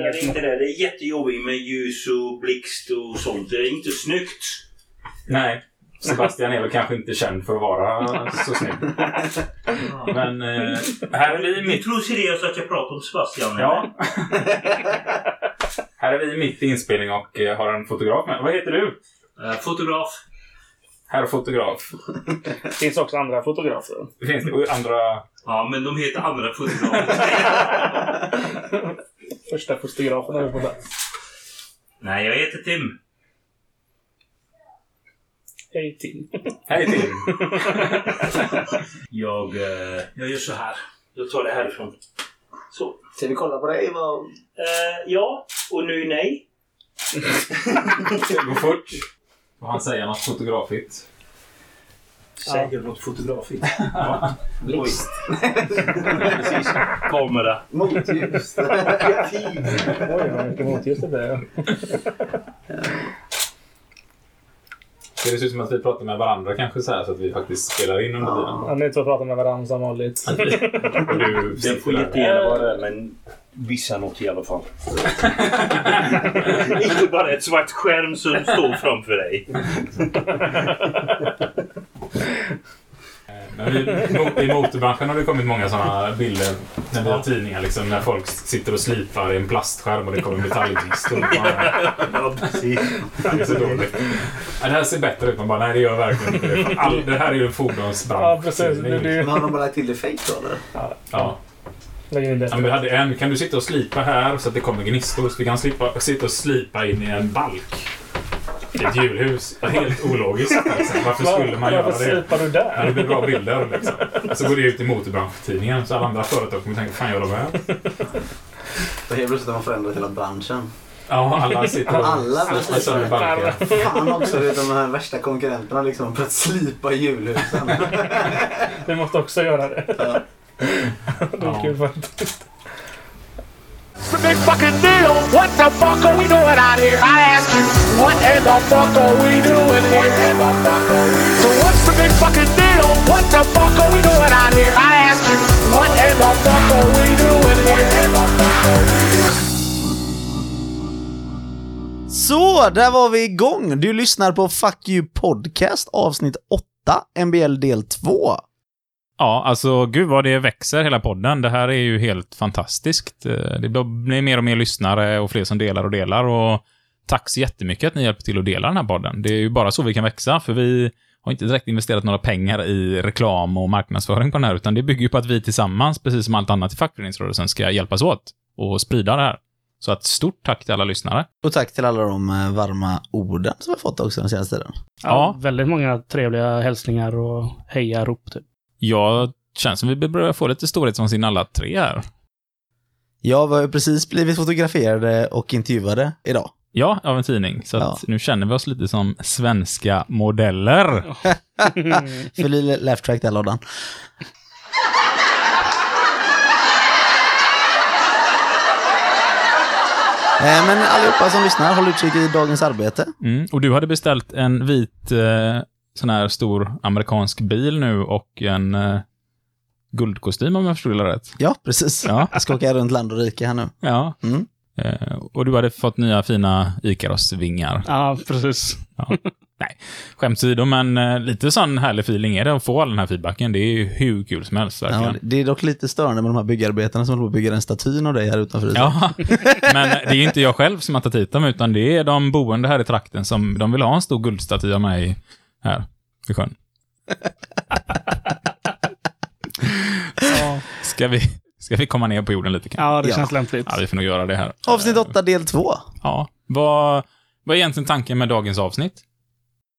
gillar inget. inte det. Det är jättejobbigt med ljus och blixt och sånt. Det är inte snyggt. Nej. Sebastian är väl kanske inte känd för att vara så snygg. Men eh, här är vi i Du mitt... tror seriöst att jag pratar om Sebastian? eller? Ja. här är vi mitt i inspelning och eh, har en fotograf med. Vad heter du? Eh, fotograf. Herr fotograf. Det finns också andra fotografer. Det finns det andra... Ja, men de heter andra fotografer. Första fotografen har vi på plats. Nej, jag heter Tim. Hej Tim. Hej Tim. Jag, eh, jag gör så här. Jag tar det härifrån. Så. Ska vi kolla på dig? Vad... Eh, ja, och nu nej. Det går fort. Får han säga något fotografigt? Säger något fotografigt. Blixt. Precis. Kamera. Motljus. Oj, vad mycket motljus det blev. Det ser ut som att vi pratar med varandra kanske så här så att vi faktiskt spelar in under tiden. Ja, ni två pratar med varandra som vanligt. Du Det får jättegärna vara det, men vissa något i alla fall. Inte bara ett svart skärm som står framför dig. I motorbranschen har det kommit många sådana bilder när vi har tidningar liksom, när folk sitter och slipar i en plastskärm och det kommer metallgnistor. Ja, precis. Det är så dåligt. Ja, det här ser bättre ut. Man bara, nej det gör verkligen inte det. All, det här är ju en fordonsbransch. Ja, precis. Det blir Men har de bara lagt till det fake då eller? Ja. Ja, men vi hade en. Kan du sitta och slipa här så att det kommer gnistor? Så vi kan slipa, sitta och slipa in i en balk. I ett julhus. Helt ologiskt. Liksom. Varför skulle man göra Varför det? slipar du Ja, där? det blir bra bilder. Liksom. Så går det ut i motorbranschen så alla andra företag kommer tänka, fan gör de här? Då helt plötsligt har man förändrat hela branschen. Ja, alla sitter och Alla slipar sönder balkar. Fan också, de här värsta konkurrenterna liksom för att slipa julhusen. Vi måste också göra det. Ja. Det är Ja. kul faktiskt. Big fucking deal. What the fuck are we doing out here? I ask you, what in the fuck are we doing here? So what's the big fucking deal? What the fuck are we doing out here? I ask you, what in the fuck are we doing here? Så, där var vi igång. Du lyssnar på Fuck You Podcast avsnitt 8, MBL del 2. Ja, alltså gud vad det växer hela podden. Det här är ju helt fantastiskt. Eh, Det blir mer och mer lyssnare och fler som delar och delar och tack så jättemycket att ni hjälper till att dela den här podden. Det är ju bara så vi kan växa, för vi har inte direkt investerat några pengar i reklam och marknadsföring på den här, utan det bygger ju på att vi tillsammans, precis som allt annat i fackföreningsrörelsen, ska hjälpas åt och sprida det här. Så att stort tack till alla lyssnare. Och tack till alla de eh, varma orden som vi fått också den senaste tiden. Ja, Ja. Väldigt många trevliga hälsningar och hejarop. Typ. Jag känns som vi börjar få lite storhetsvansinne alla tre här. Jag har ju precis blivit fotograferade och intervjuade idag. Ja, av en tidning. Så Ja. nu känner vi oss lite som svenska modeller. Fyll i laugh track där lådan. Eh, Men allihopa som lyssnar, håll utkik i dagens arbete. Mm. Och du hade beställt en vit eh, sån här stor amerikansk bil nu och en eh, guldkostym om jag förstod det rätt. Ja, precis. Ja. Jag ska åka runt land och rike här nu. Ja. Mm. Eh, och du hade fått nya fina Ikaros-vingar. Ja, precis. Skämt åsido, men eh, lite sån härlig feeling är det att få all den här feedbacken. Det är ju hur kul som helst verkligen. Ja, det är dock lite störande med de här byggarbetarna som håller på att bygga en statyn av dig här utanför. Ja, men det är ju inte jag själv som har tagit hit dem, utan det är de boende här i trakten som de vill ha en stor guldstaty av mig här vid sjön. Ja, Ska vi, ska vi komma ner på jorden lite ja det Ja. känns lämpligt. Ja, vi får nog göra det här. Avsnitt 8, del 2. Ja. Vad, vad är egentligen tanken med dagens avsnitt?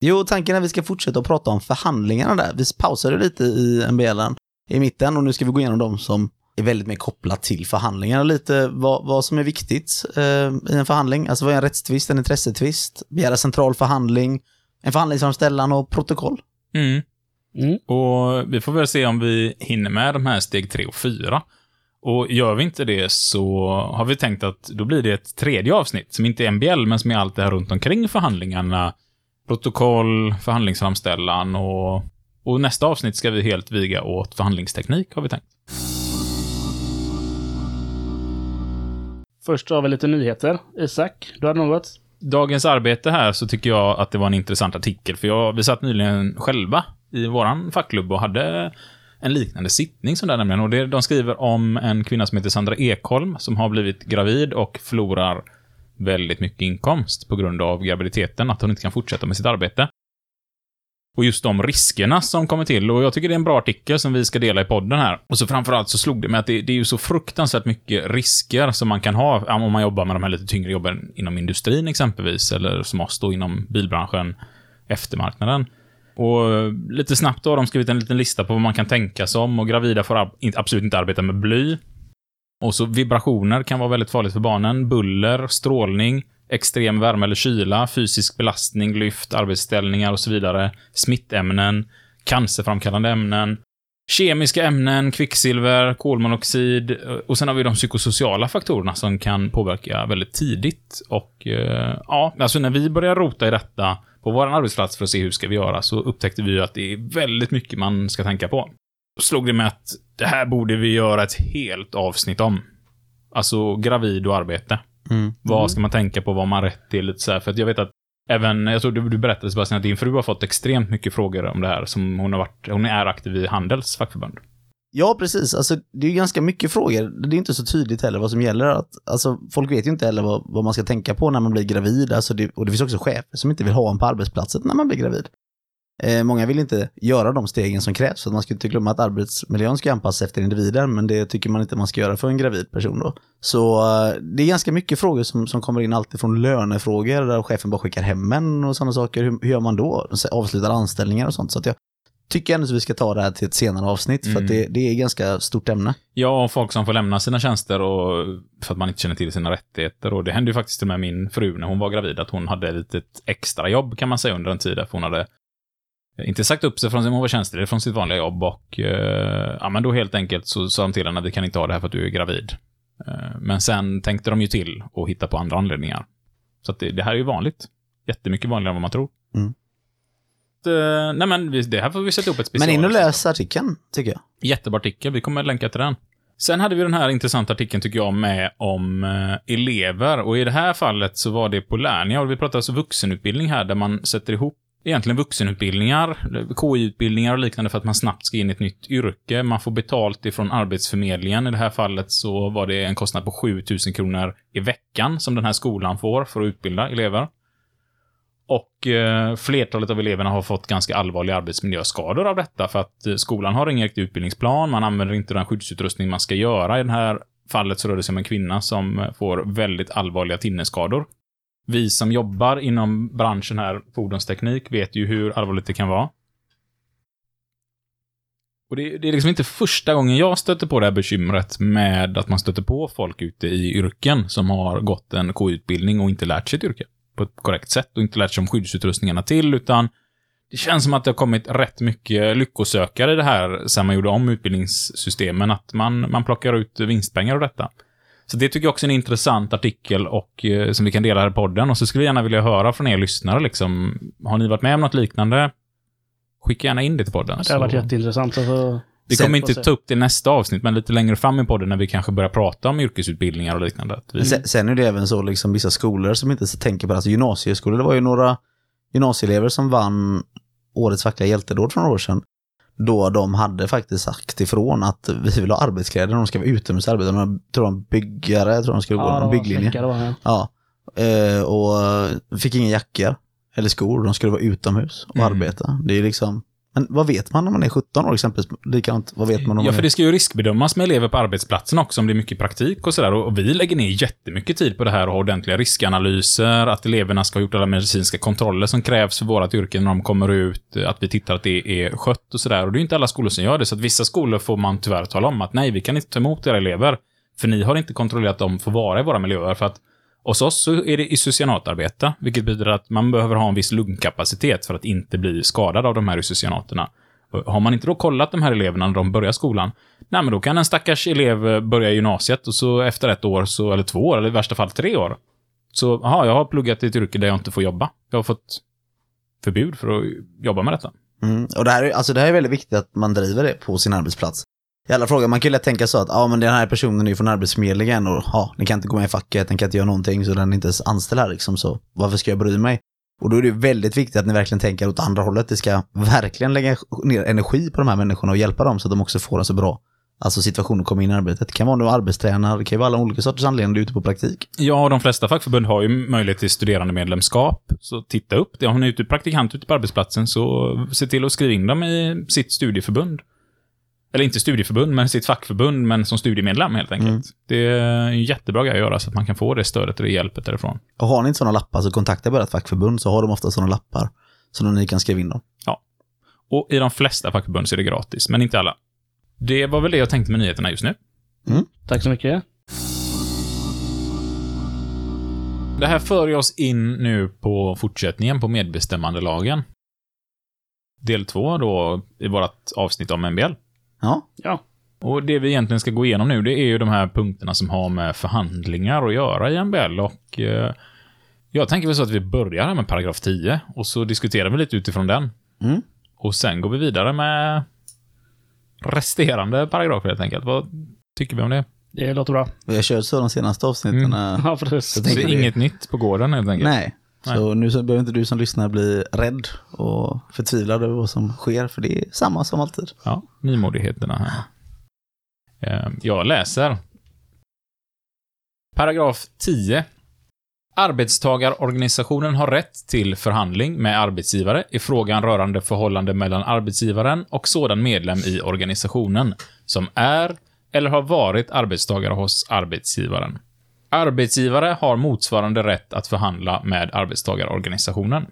Jo, tanken är att vi ska fortsätta att prata om förhandlingarna där. Vi pausade lite i MBLen i mitten och nu ska vi gå igenom de som är väldigt mer kopplat till förhandlingarna. Lite vad, vad som är viktigt eh, i en förhandling. Alltså vad är en rättstvist, en intressetvist, begära central förhandling, en förhandlingsframställan och protokoll. Mm. Mm. Och vi får väl se om vi hinner med de här steg tre och fyra. Och gör vi inte det så har vi tänkt att då blir det ett tredje avsnitt som inte är MBL, men som är allt det här runt omkring förhandlingarna. Protokoll, förhandlingsframställan och, och nästa avsnitt ska vi helt viga åt förhandlingsteknik, har vi tänkt. Först har vi lite nyheter. Isak, du hade något? Dagens arbete här så tycker jag att det var en intressant artikel, för jag, vi satt nyligen själva i våran fackklubb och hade en liknande sittning som där nämligen. Och det, de skriver om en kvinna som heter Sandra Ekholm som har blivit gravid och förlorar väldigt mycket inkomst på grund av graviditeten, att hon inte kan fortsätta med sitt arbete. Och just de riskerna som kommer till. Och jag tycker det är en bra artikel som vi ska dela i podden här. Och så framförallt så slog det mig att det, det är ju så fruktansvärt mycket risker som man kan ha om man jobbar med de här lite tyngre jobben inom industrin exempelvis, eller som oss då inom bilbranschen, eftermarknaden. Och lite snabbt då har de skrivit en liten lista på vad man kan tänka sig om och gravida får absolut inte arbeta med bly. Och så vibrationer kan vara väldigt farligt för barnen. Buller, strålning, extrem värme eller kyla, fysisk belastning, lyft, arbetsställningar och så vidare. Smittämnen, cancerframkallande ämnen, kemiska ämnen, kvicksilver, kolmonoxid eh, och sen har vi de psykosociala faktorerna som kan påverka väldigt tidigt. Och eh, ja, alltså när vi började rota i detta på vår arbetsplats för att se hur ska vi göra så upptäckte vi ju att det är väldigt mycket man ska tänka på. Då slog det mig att det här borde vi göra ett helt avsnitt om. Alltså gravid och arbete. Mm. Vad ska man tänka på? Vad har man rätt till? Lite så här. För att jag vet att även, jag tror du, du berättade Sebastian att din fru har fått extremt mycket frågor om det här som hon har varit, hon är aktiv i Handels fackförbund. Ja, precis. Alltså, det är ganska mycket frågor. Det är inte så tydligt heller vad som gäller. Att, alltså, folk vet ju inte heller vad, vad man ska tänka på när man blir gravid. Alltså, det, och det finns också chefer som inte vill ha en på arbetsplatsen när man blir gravid. Eh, många vill inte göra de stegen som krävs. För man ska inte glömma att arbetsmiljön ska anpassas efter individen, men det tycker man inte man ska göra för en gravid person då. Så eh, det är ganska mycket frågor som, som kommer in, alltid från lönefrågor, där chefen bara skickar hem en och sådana saker. Hur, hur gör man då? Avslutar anställningar och sånt. Så jag tycker ändå att vi ska ta det här till ett senare avsnitt, för att det, det är ett ganska stort ämne. Ja, och folk som får lämna sina tjänster och, för att man inte känner till sina rättigheter. Och det hände ju faktiskt med min fru när hon var gravid, att hon hade ett litet extra jobb kan man säga under en tid, för hon hade inte sagt upp sig från sin, var tjänstledig från sitt vanliga jobb och eh, ja, men då helt enkelt så sa de till henne att vi kan inte ha det här för att du är gravid. Eh, men sen tänkte de ju till och hitta på andra anledningar. Så det, det här är ju vanligt. Jättemycket vanligare än vad man tror. Mm. Eh, nej men vi- det här får vi sätta upp ett Men special. in och läs artikeln, tycker jag. Jättebra artikel, vi kommer länka till den. Sen hade vi den här intressanta artikeln, tycker jag, med om eh, elever. Och i det här fallet så var det på Lernia, och vi pratar alltså vuxenutbildning här, där man sätter ihop egentligen vuxenutbildningar, KI-utbildningar och liknande för att man snabbt ska in i ett nytt yrke. Man får betalt ifrån Arbetsförmedlingen. I det här fallet så var det en kostnad på 7000 kronor i veckan som den här skolan får för att utbilda elever. Och eh, flertalet av eleverna har fått ganska allvarliga arbetsmiljöskador av detta för att eh, skolan har ingen riktig utbildningsplan, man använder inte den skyddsutrustning man ska göra. I det här fallet så rör det sig om en kvinna som eh, får väldigt allvarliga tinneskador vi som jobbar inom branschen här, fordonsteknik, vet ju hur allvarligt det kan vara. Och det, det är liksom inte första gången jag stöter på det här bekymret med att man stöter på folk ute i yrken som har gått en K-utbildning och inte lärt sig ett yrke på ett korrekt sätt och inte lärt sig om skyddsutrustningarna till, utan det känns som att det har kommit rätt mycket lyckosökare i det här sen man gjorde om utbildningssystemen, att man, man plockar ut vinstpengar av detta. Så det tycker jag också är en intressant artikel och eh, som vi kan dela här i podden. Och så skulle jag gärna vilja höra från er lyssnare liksom. Har ni varit med om något liknande? Skicka gärna in det till podden. Det har varit så- jätteintressant. Alltså, vi kommer inte ta upp det i nästa avsnitt, men lite längre fram i podden när vi kanske börjar prata om yrkesutbildningar och liknande. Vi... Sen, sen är det även så, liksom vissa skolor som inte så tänker på det. Alltså gymnasieskolor, det var ju några gymnasieelever som vann årets fackliga hjältedåd för några år sedan. Då de hade faktiskt sagt ifrån att vi vill ha arbetskläder, de ska vara utomhusarbetare. De tror de byggare, jag tror de skulle gå ja, det var bygglinje. var det. Ja. Eh, och fick inga jackor eller skor, de skulle vara utomhus och Mm. arbeta. Det är liksom, men vad vet man när man är 17 år exempelvis? Likadant, vad vet man om Ja, man för är... det ska ju riskbedömas med elever på arbetsplatsen också, om det är mycket praktik och sådär. Och vi lägger ner jättemycket tid på det här och har ordentliga riskanalyser, att eleverna ska ha gjort alla medicinska kontroller som krävs för vårat yrke när de kommer ut, att vi tittar att det är skött och sådär. Och det är inte alla skolor som gör det, så att vissa skolor får man tyvärr tala om att nej, vi kan inte ta emot era elever, för ni har inte kontrollerat att de får vara i våra miljöer, för att hos oss så är det isocyanatarbete, vilket betyder att man behöver ha en viss lungkapacitet för att inte bli skadad av de här isocyanaterna. Har man inte då kollat de här eleverna när de börjar skolan, nej men då kan en stackars elev börja gymnasiet och så efter ett år, så, eller två år, eller i värsta fall tre år, så, jaha, jag har pluggat i ett yrke där jag inte får jobba. Jag har fått förbud för att jobba med detta. Mm. Och det här, är, alltså det här är väldigt viktigt att man driver det på sin arbetsplats. Jävla fråga. Man kan ju lätt tänka så att ja, men den här personen är ju från Arbetsförmedlingen och ja, den kan inte gå med i facket, den kan inte göra någonting så den är inte ens anställd här liksom. Så varför ska jag bry mig? Och då är det väldigt viktigt att ni verkligen tänker åt andra hållet. Det ska verkligen lägga ner energi på de här människorna och hjälpa dem så att de också får en så bra alltså situation att komma in i arbetet. Det kan vara nu arbetstränare, det kan ju vara alla olika sorters anledningar du är ute på praktik. Ja, de flesta fackförbund har ju möjlighet till studerandemedlemskap. Så titta upp det. Har ni ute praktikant ute på arbetsplatsen så se till att skriva in dem i sitt studieförbund. Eller inte studieförbund, men sitt fackförbund, men som studiemedlem helt enkelt. Mm. Det är en jättebra grej att göra så att man kan få det stödet och det hjälpet därifrån. Och har ni inte sådana lappar så kontakta bara ett fackförbund så har de ofta sådana lappar. Så ni kan skriva in dem. Och i de flesta fackförbund så är det gratis, men inte alla. Det var väl det jag tänkte med nyheterna just nu. Tack så mycket. Det här för oss in nu på fortsättningen på medbestämmandelagen. Del två då i vårt avsnitt om MBL. Ja, Ja. Och det vi egentligen ska gå igenom nu, det är ju de här punkterna som har med förhandlingar att göra i MBL och eh, jag tänker väl så att vi börjar här med paragraf 10 och så diskuterar vi lite utifrån den. Mm. Och sen går vi vidare med resterande paragrafer helt enkelt. Vad tycker vi om det? Det låter bra. vi har kört så de senaste avsnitten. eh, Ja, precis. Så det. inget nytt på gården helt enkelt? Nej. Så nu behöver inte du som lyssnar bli rädd och förtvivlad över vad som sker, för det är samma som alltid. Ja, nymodigheterna här. Eh, Jag läser. Paragraf 10. Arbetstagarorganisationen har rätt till förhandling med arbetsgivare i frågan rörande förhållande mellan arbetsgivaren och sådan medlem i organisationen som är eller har varit arbetstagare hos arbetsgivaren. Arbetsgivare har motsvarande rätt att förhandla med arbetstagarorganisationen.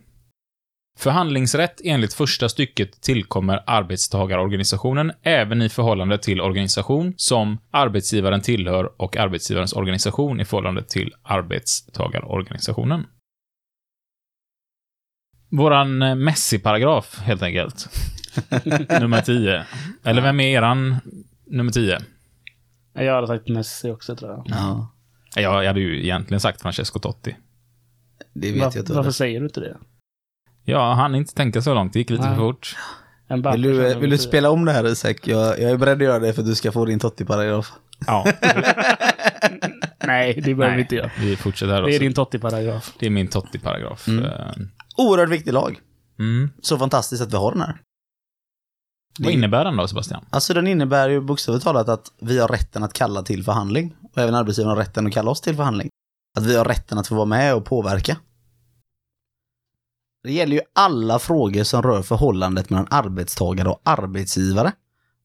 Förhandlingsrätt enligt första stycket tillkommer arbetstagarorganisationen även i förhållande till organisation som arbetsgivaren tillhör och arbetsgivarens organisation i förhållande till arbetstagarorganisationen. Våran eh, Messi-paragraf, helt enkelt. nummer 10. Eller vem är eran nummer 10? Jag hade sagt Messi också tror jag. Ja, Jag hade ju egentligen sagt Francesco Totti. det vet Varför, jag inte. varför säger du inte det? Ja, han inte tänka så långt. Det gick lite Nej. för fort. Vill du, vill du spela om det här Isak? Jag, jag är beredd att göra det för att du ska få din Totti-paragraf. Ja, Nej, det behöver vi inte göra. vi fortsätter här Det är också. din Totti-paragraf. Det är min Totti-paragraf. Mm. Eh, Oerhört viktig lag. Mm. Så fantastiskt att vi har den här. Vad innebär den då, Sebastian? Alltså den innebär ju bokstavligt talat att vi har rätten att kalla till förhandling. Och även arbetsgivaren har rätten att kalla oss till förhandling. Att vi har rätten att få vara med och påverka. Det gäller ju alla frågor som rör förhållandet mellan arbetstagare och arbetsgivare.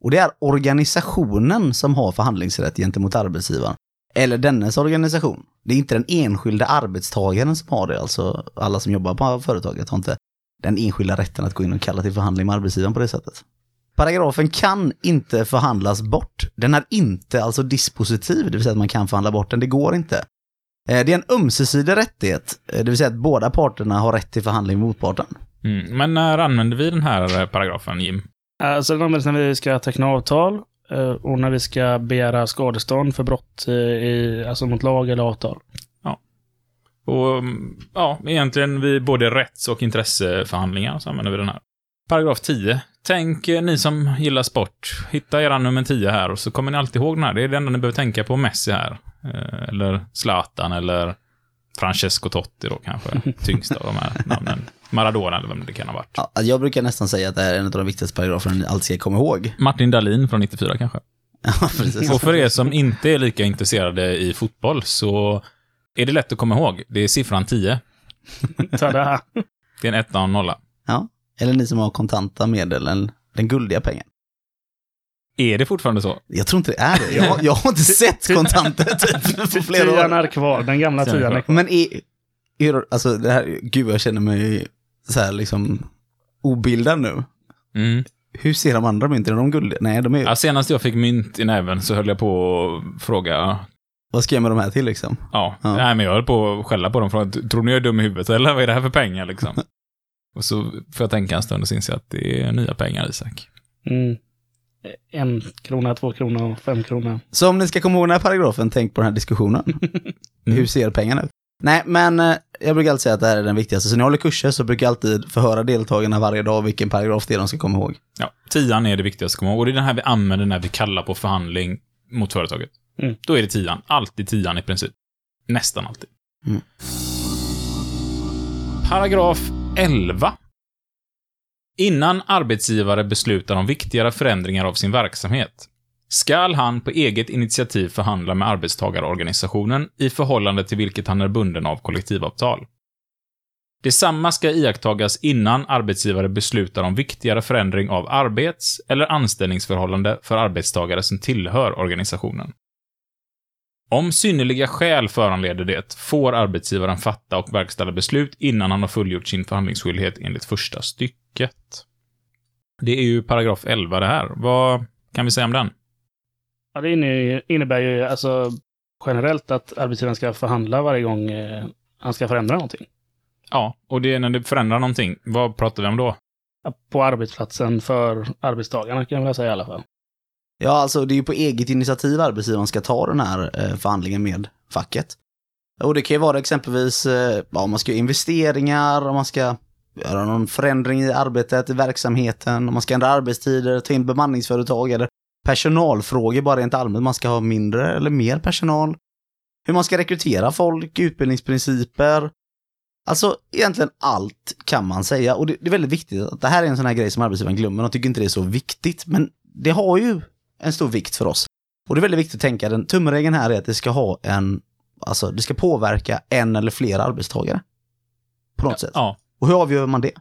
Och det är organisationen som har förhandlingsrätt gentemot arbetsgivaren. Eller dennes organisation. Det är inte den enskilda arbetstagaren som har det, alltså alla som jobbar på företaget har inte den enskilda rätten att gå in och kalla till förhandling med arbetsgivaren på det sättet. Paragrafen kan inte förhandlas bort. Den är inte alltså dispositiv, det vill säga att man kan förhandla bort den. Det går inte. Eh, Det är en ömsesidig rättighet, eh, det vill säga att båda parterna har rätt till förhandling med motparten. Mm. Men när använder vi den här eh, paragrafen, Jim? Alltså den används när vi ska teckna avtal och när vi ska begära skadestånd för brott i, alltså mot lag eller avtal. Och mm, ja, egentligen vid både rätts och intresseförhandlingar så använder vi den här. Paragraf 10. Tänk eh, ni som gillar sport, hitta era nummer 10 här och så kommer ni alltid ihåg den här. Det är det enda ni behöver tänka på Messi här. Eh, Eller Zlatan eller Francesco Totti då kanske. Tyngsta av de här namnen. Maradona eller vem det kan ha varit. Ja, jag brukar nästan säga att det här är en av de viktigaste paragraferna ni alltid ska komma ihåg. Martin Dahlin från 94 kanske. Ja, precis. Och för er som inte är lika intresserade i fotboll så är det lätt att komma ihåg. Det är siffran 10. Tada! Det är en etta och en nolla. Ja. Eller ni som har kontanta medel, eller den guldiga pengen. Är det fortfarande så? Jag tror inte det är det. Jag, har- jag har inte sett kontanter typ, på flera Tian år. är kvar, den gamla Tian är kvar. Men är, är, alltså det här, gud jag känner mig så här liksom obildad nu. Mm. Hur ser de andra mynten? Är de guldiga? Nej, de är Ja, senast jag fick mynt i näven så höll jag på att fråga. Vad ska jag med de här till liksom? Ja, Ja. nej men jag höll på att skälla på dem. Från, Tror ni jag är dum i huvudet eller vad är det här för pengar liksom? och så får jag tänka en stund och så inser jag att det är nya pengar, Isak. Mm. En krona, två kronor, fem kronor. Så om ni ska komma ihåg den här paragrafen, tänk på den här diskussionen. Hur ser pengarna ut? Nej, men eh, jag brukar alltid säga att det här är den viktigaste. Så när jag håller kurser så brukar jag alltid förhöra deltagarna varje dag vilken paragraf det är de ska komma ihåg. Ja, tian är det viktigaste att komma ihåg. Och det är den här vi använder när vi kallar på förhandling mot företaget. Mm. Då är det tian. Alltid tian i princip. Nästan alltid. Mm. Paragraf 11. Innan arbetsgivare beslutar om viktigare förändringar av sin verksamhet skall han på eget initiativ förhandla med arbetstagarorganisationen i förhållande till vilket han är bunden av kollektivavtal. Detsamma ska iakttagas innan arbetsgivare beslutar om viktigare förändring av arbets eller anställningsförhållande för arbetstagare som tillhör organisationen. Om synnerliga skäl föranleder det får arbetsgivaren fatta och verkställa beslut innan han har fullgjort sin förhandlingsskyldighet enligt första stycket. Det är ju paragraf 11 det här. Vad kan vi säga om den? Ja, det inne- innebär ju alltså generellt att arbetsgivaren ska förhandla varje gång eh, han ska förändra någonting. Ja, och det är när det förändrar någonting. Vad pratar vi om då? På arbetsplatsen för arbetstagarna kan jag väl säga i alla fall. Ja, alltså det är ju på eget initiativ arbetsgivaren ska ta den här eh, förhandlingen med facket. Och det kan ju vara exempelvis eh, ja, om man ska göra investeringar, om man ska göra någon förändring i arbetet, i verksamheten, om man ska ändra arbetstider, ta in bemanningsföretag eller personalfrågor bara rent allmänt. Man ska ha mindre eller mer personal. Hur man ska rekrytera folk, utbildningsprinciper. Alltså egentligen allt kan man säga och det, det är väldigt viktigt att det här är en sån här grej som arbetsgivaren glömmer. De tycker inte det är så viktigt, men det har ju en stor vikt för oss. Och det är väldigt viktigt att tänka, den tumregeln här är att det ska ha en, alltså det ska påverka en eller flera arbetstagare. På något sätt. Ja. Och hur avgör man det?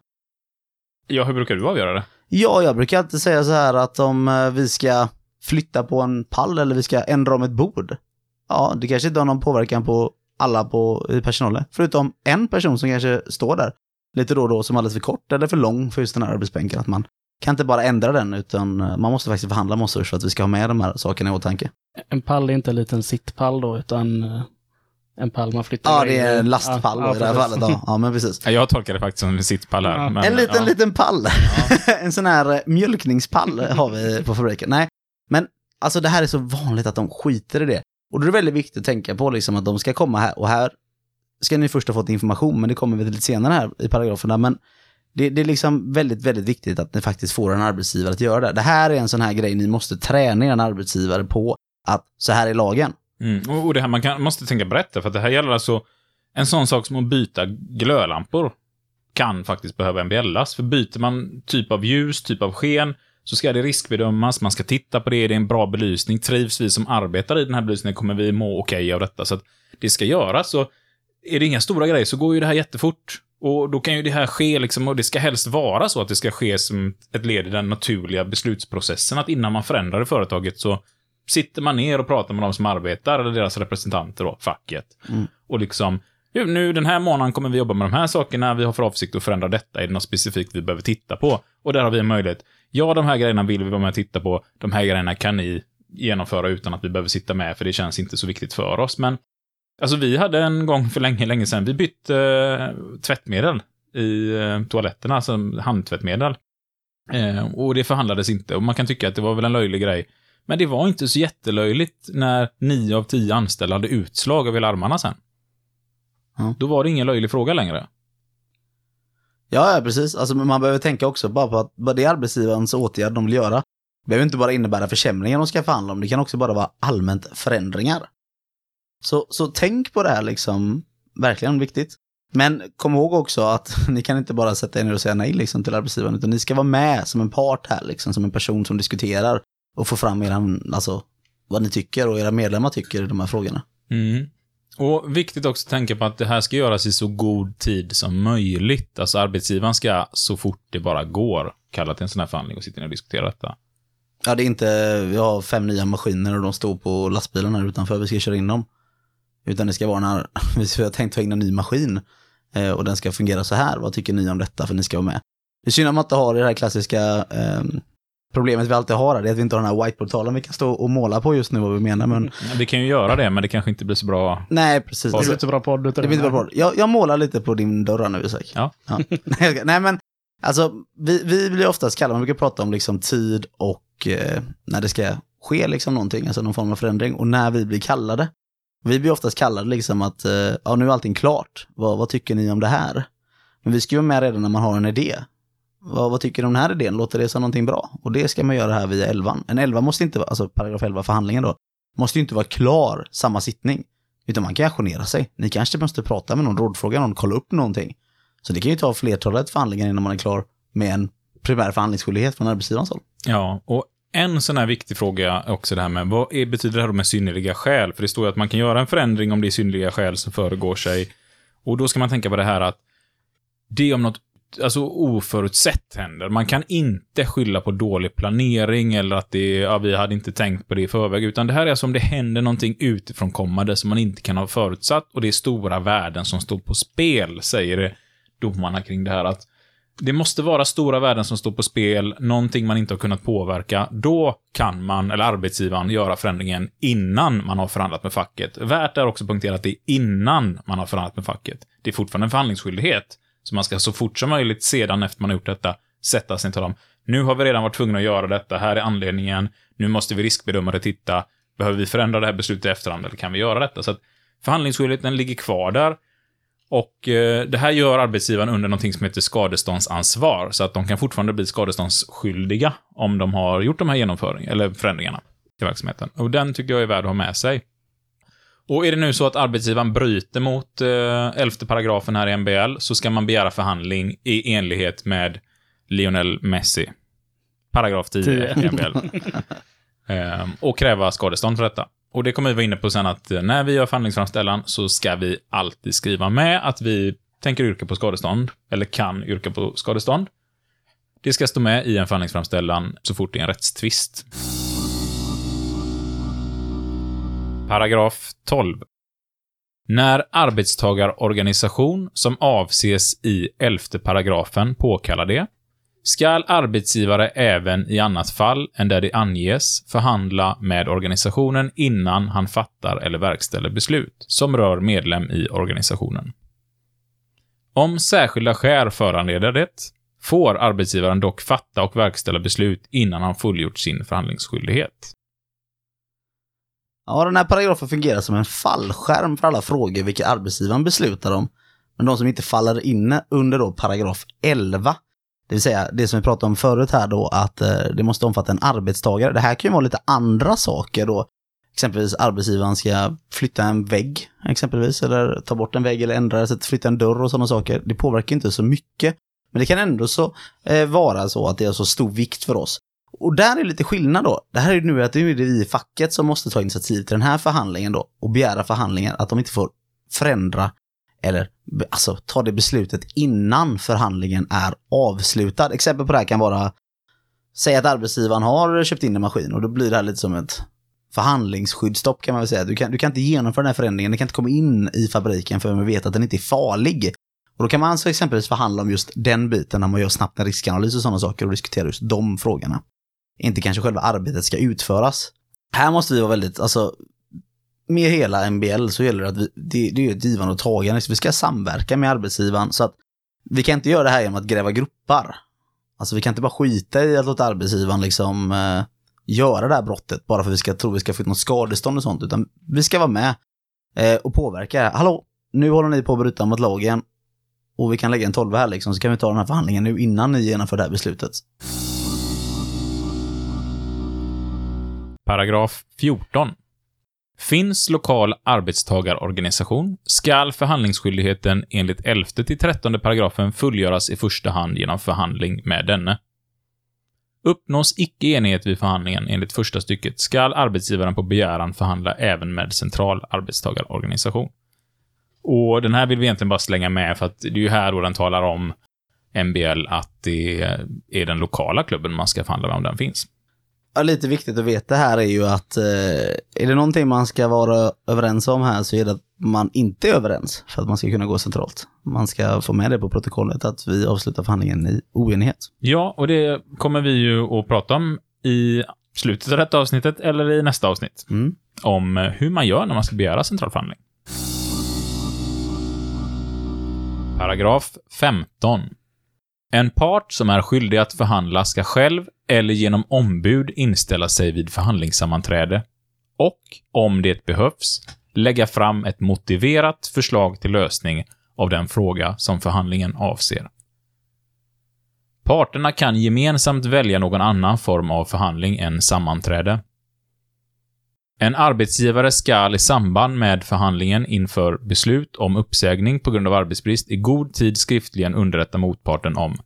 Ja, hur brukar du avgöra det? Ja, jag brukar alltid säga så här att om eh, vi ska flytta på en pall eller vi ska ändra om ett bord. Ja, det kanske inte har någon påverkan på alla på, i personalen. Förutom en person som kanske står där lite då och då som är alldeles för kort eller för lång för just den här arbetsbänken. Att man kan inte bara ändra den utan eh, man måste faktiskt förhandla med oss för att vi ska ha med de här sakerna i åtanke. En pall är inte en liten sittpall då, utan eh, en pall man flyttar Ja, det är en lastpall Ja, i det här fallet. Ja, ja men precis. Ja, Jag tolkar det faktiskt som en sittpall här. Ja. Men, en liten, ja. liten pall. en sån här eh, mjölkningspall har vi på fabriken. Nej, men alltså det här är så vanligt att de skiter i det. Och då är det väldigt viktigt att tänka på liksom att de ska komma här och här ska ni först ha fått information, men det kommer vi till lite senare här i paragraferna. Men det, det är liksom väldigt, väldigt viktigt att ni faktiskt får en arbetsgivare att göra det. Det här är en sån här grej ni måste träna er arbetsgivare på att så här är lagen. Mm. Och det här, man kan, måste tänka brett, för att det här gäller alltså en sån sak som att byta glödlampor kan faktiskt behöva MBLas. För byter man typ av ljus, typ av sken, så ska det riskbedömas, man ska titta på det, det är en bra belysning. Trivs vi som arbetar i den här belysningen kommer vi må okej av detta. Så att det ska göras. Så är det inga stora grejer så går ju det här jättefort. Och då kan ju det här ske liksom, och det ska helst vara så att det ska ske som ett led i den naturliga beslutsprocessen. Att innan man förändrar företaget så sitter man ner och pratar med de som arbetar, eller deras representanter då, facket. Mm. Och liksom, "Jo, nu den här månaden kommer vi jobba med de här sakerna, vi har för avsikt att förändra detta, är det något specifikt vi behöver titta på? Och där har vi en möjlighet. Ja, de här grejerna vill vi vara med och titta på, de här grejerna kan ni genomföra utan att vi behöver sitta med, för det känns inte så viktigt för oss. Men, alltså vi hade en gång för länge, länge sedan, vi bytte eh, tvättmedel i eh, toaletterna, alltså handtvättmedel. Eh, och det förhandlades inte, och man kan tycka att det var väl en löjlig grej. Men det var inte så jättelöjligt när nio av tio anställda hade utslag över hela armarna sen. Ja. Då var det ingen löjlig fråga längre. Ja, ja precis. Alltså, men man behöver tänka också bara på att vad det är arbetsgivarens åtgärd de vill göra. Det behöver inte bara innebära försämringar de ska förhandla om, det kan också bara vara allmänt förändringar. Så, så tänk på det här liksom, verkligen viktigt. Men kom ihåg också att ni kan inte bara sätta er ner och säga nej liksom, till arbetsgivaren, utan ni ska vara med som en part här, liksom, som en person som diskuterar och få fram era, alltså, vad ni tycker och era medlemmar tycker i de här frågorna. Mm. Och viktigt också att tänka på att det här ska göras i så god tid som möjligt. Alltså arbetsgivaren ska så fort det bara går kalla till en sån här förhandling och sitta ner och diskutera detta. Ja, det är inte, vi har fem nya maskiner och de står på lastbilen här utanför, vi ska köra in dem. Utan det ska vara när vi har tänkt ta in en ny maskin eh, och den ska fungera så här. Vad tycker ni om detta? För ni ska vara med. Det är synd att man inte har det här klassiska eh, problemet vi alltid har, är att vi inte har den här whiteboard-tavlan vi kan stå och måla på just nu vad vi menar. Men Ja, Det kan ju göra det, men det kanske inte blir så bra. nej, precis. Det blir inte bra podd Det blir inte bra. Jag, jag målar lite på din dörr nu Isak. Ja. ska- nej, men alltså vi, vi blir oftast kallade, man brukar prata om liksom tid och eh, när det ska ske liksom någonting, alltså någon form av förändring och när vi blir kallade. Vi blir oftast kallade liksom att, eh, ja nu är allting klart. Vad, vad tycker ni om det här? Men vi ska ju vara med redan när man har en idé. Vad, vad tycker du om den här idén? Låter det som någonting bra? Och det ska man göra här via elvan. En elva måste inte vara, alltså paragraf 11 förhandlingen då, måste ju inte vara klar samma sittning. Utan man kan ajournera sig. Ni kanske måste prata med någon, rådfråga någon, kolla upp någonting. Så det kan ju ta flertalet förhandlingar innan man är klar med en primär förhandlingsskyldighet från arbetsgivarens håll. Ja, och en sån här viktig fråga också det här med vad är, betyder det här med synnerliga skäl? För det står ju att man kan göra en förändring om det är synnerliga skäl som föregår sig. Och då ska man tänka på det här att det är om något alltså, oförutsett händer. Man kan inte skylla på dålig planering eller att det, ja, vi hade inte tänkt på det i förväg, utan det här är alltså om det händer någonting utifrån kommande som man inte kan ha förutsatt och det är stora värden som står på spel, säger domarna kring det här. att det måste vara stora värden som står på spel, någonting man inte har kunnat påverka. Då kan man, eller arbetsgivaren, göra förändringen innan man har förhandlat med facket. Värt är också att att det är innan man har förhandlat med facket. Det är fortfarande en förhandlingsskyldighet. Så man ska så fort som möjligt sedan efter man har gjort detta sätta sig och tala om nu har vi redan varit tvungna att göra detta, här är anledningen, nu måste vi riskbedöma det, titta, behöver vi förändra det här beslutet i efterhand eller kan vi göra detta? Så att förhandlingsskyldigheten ligger kvar där. Och eh, det här gör arbetsgivaren under någonting som heter skadeståndsansvar, så att de kan fortfarande bli skadeståndsskyldiga om de har gjort de här genomföring eller förändringarna i verksamheten. Och den tycker jag är värd att ha med sig. Och är det nu så att arbetsgivaren bryter mot eh, elfte paragrafen här i MBL, så ska man begära förhandling i enlighet med Lionel Messi. Paragraf 10 i MBL. Ehm, och kräva skadestånd för detta. Och det kommer vi vara inne på sen att eh, när vi gör förhandlingsframställan så ska vi alltid skriva med att vi tänker yrka på skadestånd, eller kan yrka på skadestånd. Det ska stå med i en förhandlingsframställan så fort det är en rättstvist. Paragraf 12. När arbetstagarorganisation som avses i 11 paragrafen påkallar det, skall arbetsgivare även i annat fall än där det anges förhandla med organisationen innan han fattar eller verkställer beslut som rör medlem i organisationen. Om särskilda skäl föranleder det, får arbetsgivaren dock fatta och verkställa beslut innan han fullgjort sin förhandlingsskyldighet. Ja, den här paragrafen fungerar som en fallskärm för alla frågor vilka arbetsgivaren beslutar om. Men de som inte faller inne under då paragraf 11. Det vill säga det som vi pratade om förut här då att eh, det måste omfatta en arbetstagare. Det här kan ju vara lite andra saker då. Exempelvis arbetsgivaren ska flytta en vägg exempelvis eller ta bort en vägg eller ändra sätt, flytta en dörr och sådana saker. Det påverkar inte så mycket. Men det kan ändå så eh, vara så att det är så stor vikt för oss. Och där är lite skillnad då. Det här är nu att det är vi i facket som måste ta initiativ till den här förhandlingen då och begära förhandlingen att de inte får förändra eller alltså ta det beslutet innan förhandlingen är avslutad. Exempel på det här kan vara Säg att arbetsgivaren har köpt in en maskin och då blir det här lite som ett förhandlingsskyddsstopp kan man väl säga. Du kan, du kan inte genomföra den här förändringen, du kan inte komma in i fabriken förrän vi vet att den inte är farlig. Och då kan man alltså exempelvis förhandla om just den biten när man gör snabbt en riskanalys och sådana saker och diskutera just de frågorna. Inte kanske själva arbetet ska utföras. Här måste vi vara väldigt, alltså med hela MBL så gäller det att vi, det, det är ett givande och tagande. Så vi ska samverka med arbetsgivaren så att vi kan inte göra det här genom att gräva gruppar. Alltså vi kan inte bara skita i att låta arbetsgivaren liksom eh, göra det här brottet bara för att vi ska tro att vi ska få ut något skadestånd och sånt, utan vi ska vara med eh, och påverka. Hallå, nu håller ni på att bryta mot lagen och vi kan lägga en tolva här liksom, så kan vi ta den här förhandlingen nu innan ni genomför det här beslutet. Paragraf 14. Finns lokal arbetstagarorganisation skall förhandlingsskyldigheten enligt 11 till 13 paragrafen fullgöras i första hand genom förhandling med denne. Uppnås icke enighet vid förhandlingen enligt första stycket skall arbetsgivaren på begäran förhandla även med central arbetstagarorganisation. Och den här vill vi egentligen bara slänga med för att det är ju här då den talar om MBL att det är den lokala klubben man ska förhandla med om den finns. Ja, lite viktigt att veta här är ju att eh, är det någonting man ska vara överens om här så är det att man inte är överens för att man ska kunna gå centralt. Man ska få med det på protokollet att vi avslutar förhandlingen i oenighet. Ja, och det kommer vi ju att prata om i slutet av detta avsnittet eller i nästa avsnitt. Mm. Om hur man gör när man ska begära central förhandling. Paragraf 15. En part som är skyldig att förhandla ska själv eller genom ombud inställa sig vid förhandlingssammanträde och, om det behövs, lägga fram ett motiverat förslag till lösning av den fråga som förhandlingen avser. Parterna kan gemensamt välja någon annan form av förhandling än sammanträde. En arbetsgivare skall i samband med förhandlingen inför beslut om uppsägning på grund av arbetsbrist i god tid skriftligen underrätta motparten om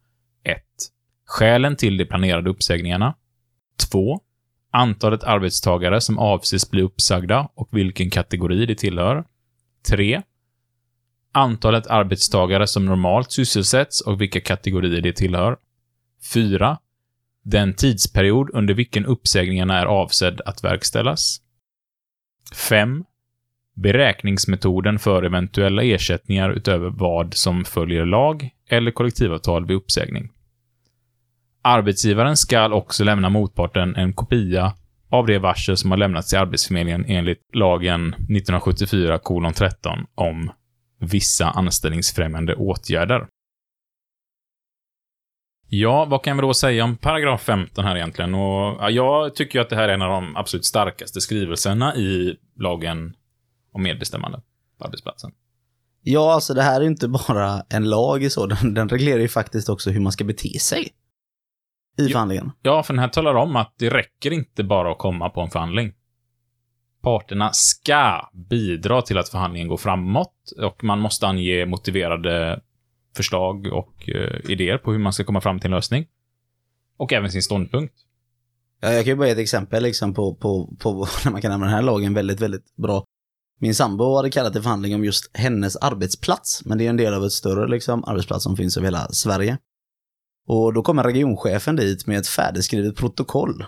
1. Skälen till de planerade uppsägningarna. 2. Antalet arbetstagare som avses bli uppsagda och vilken kategori de tillhör. 3. Antalet arbetstagare som normalt sysselsätts och vilka kategorier de tillhör. 4. Den tidsperiod under vilken uppsägningarna är avsedd att verkställas. 5. Beräkningsmetoden för eventuella ersättningar utöver vad som följer lag eller kollektivavtal vid uppsägning. Arbetsgivaren skall också lämna motparten en kopia av det varsel som har lämnats till Arbetsförmedlingen enligt lagen 1974:13 om vissa anställningsfrämjande åtgärder. Ja, vad kan vi då säga om paragraf 15 här egentligen? Och, ja, jag tycker ju att det här är en av de absolut starkaste skrivelserna i lagen om medbestämmande på arbetsplatsen. Ja, alltså det här är inte bara en lag i så, den, den reglerar ju faktiskt också hur man ska bete sig i förhandlingen. Ja, för den här talar om att det räcker inte bara att komma på en förhandling. Parterna ska bidra till att förhandlingen går framåt och man måste ange motiverade förslag och eh, idéer på hur man ska komma fram till en lösning. Och även sin ståndpunkt. Ja, jag kan ju bara ge ett exempel liksom på, på, på när man kan använda den här lagen väldigt, väldigt bra. Min sambo hade kallat till förhandling om just hennes arbetsplats, men det är en del av ett större liksom, arbetsplats som finns över hela Sverige. Och då kommer regionchefen dit med ett färdigskrivet protokoll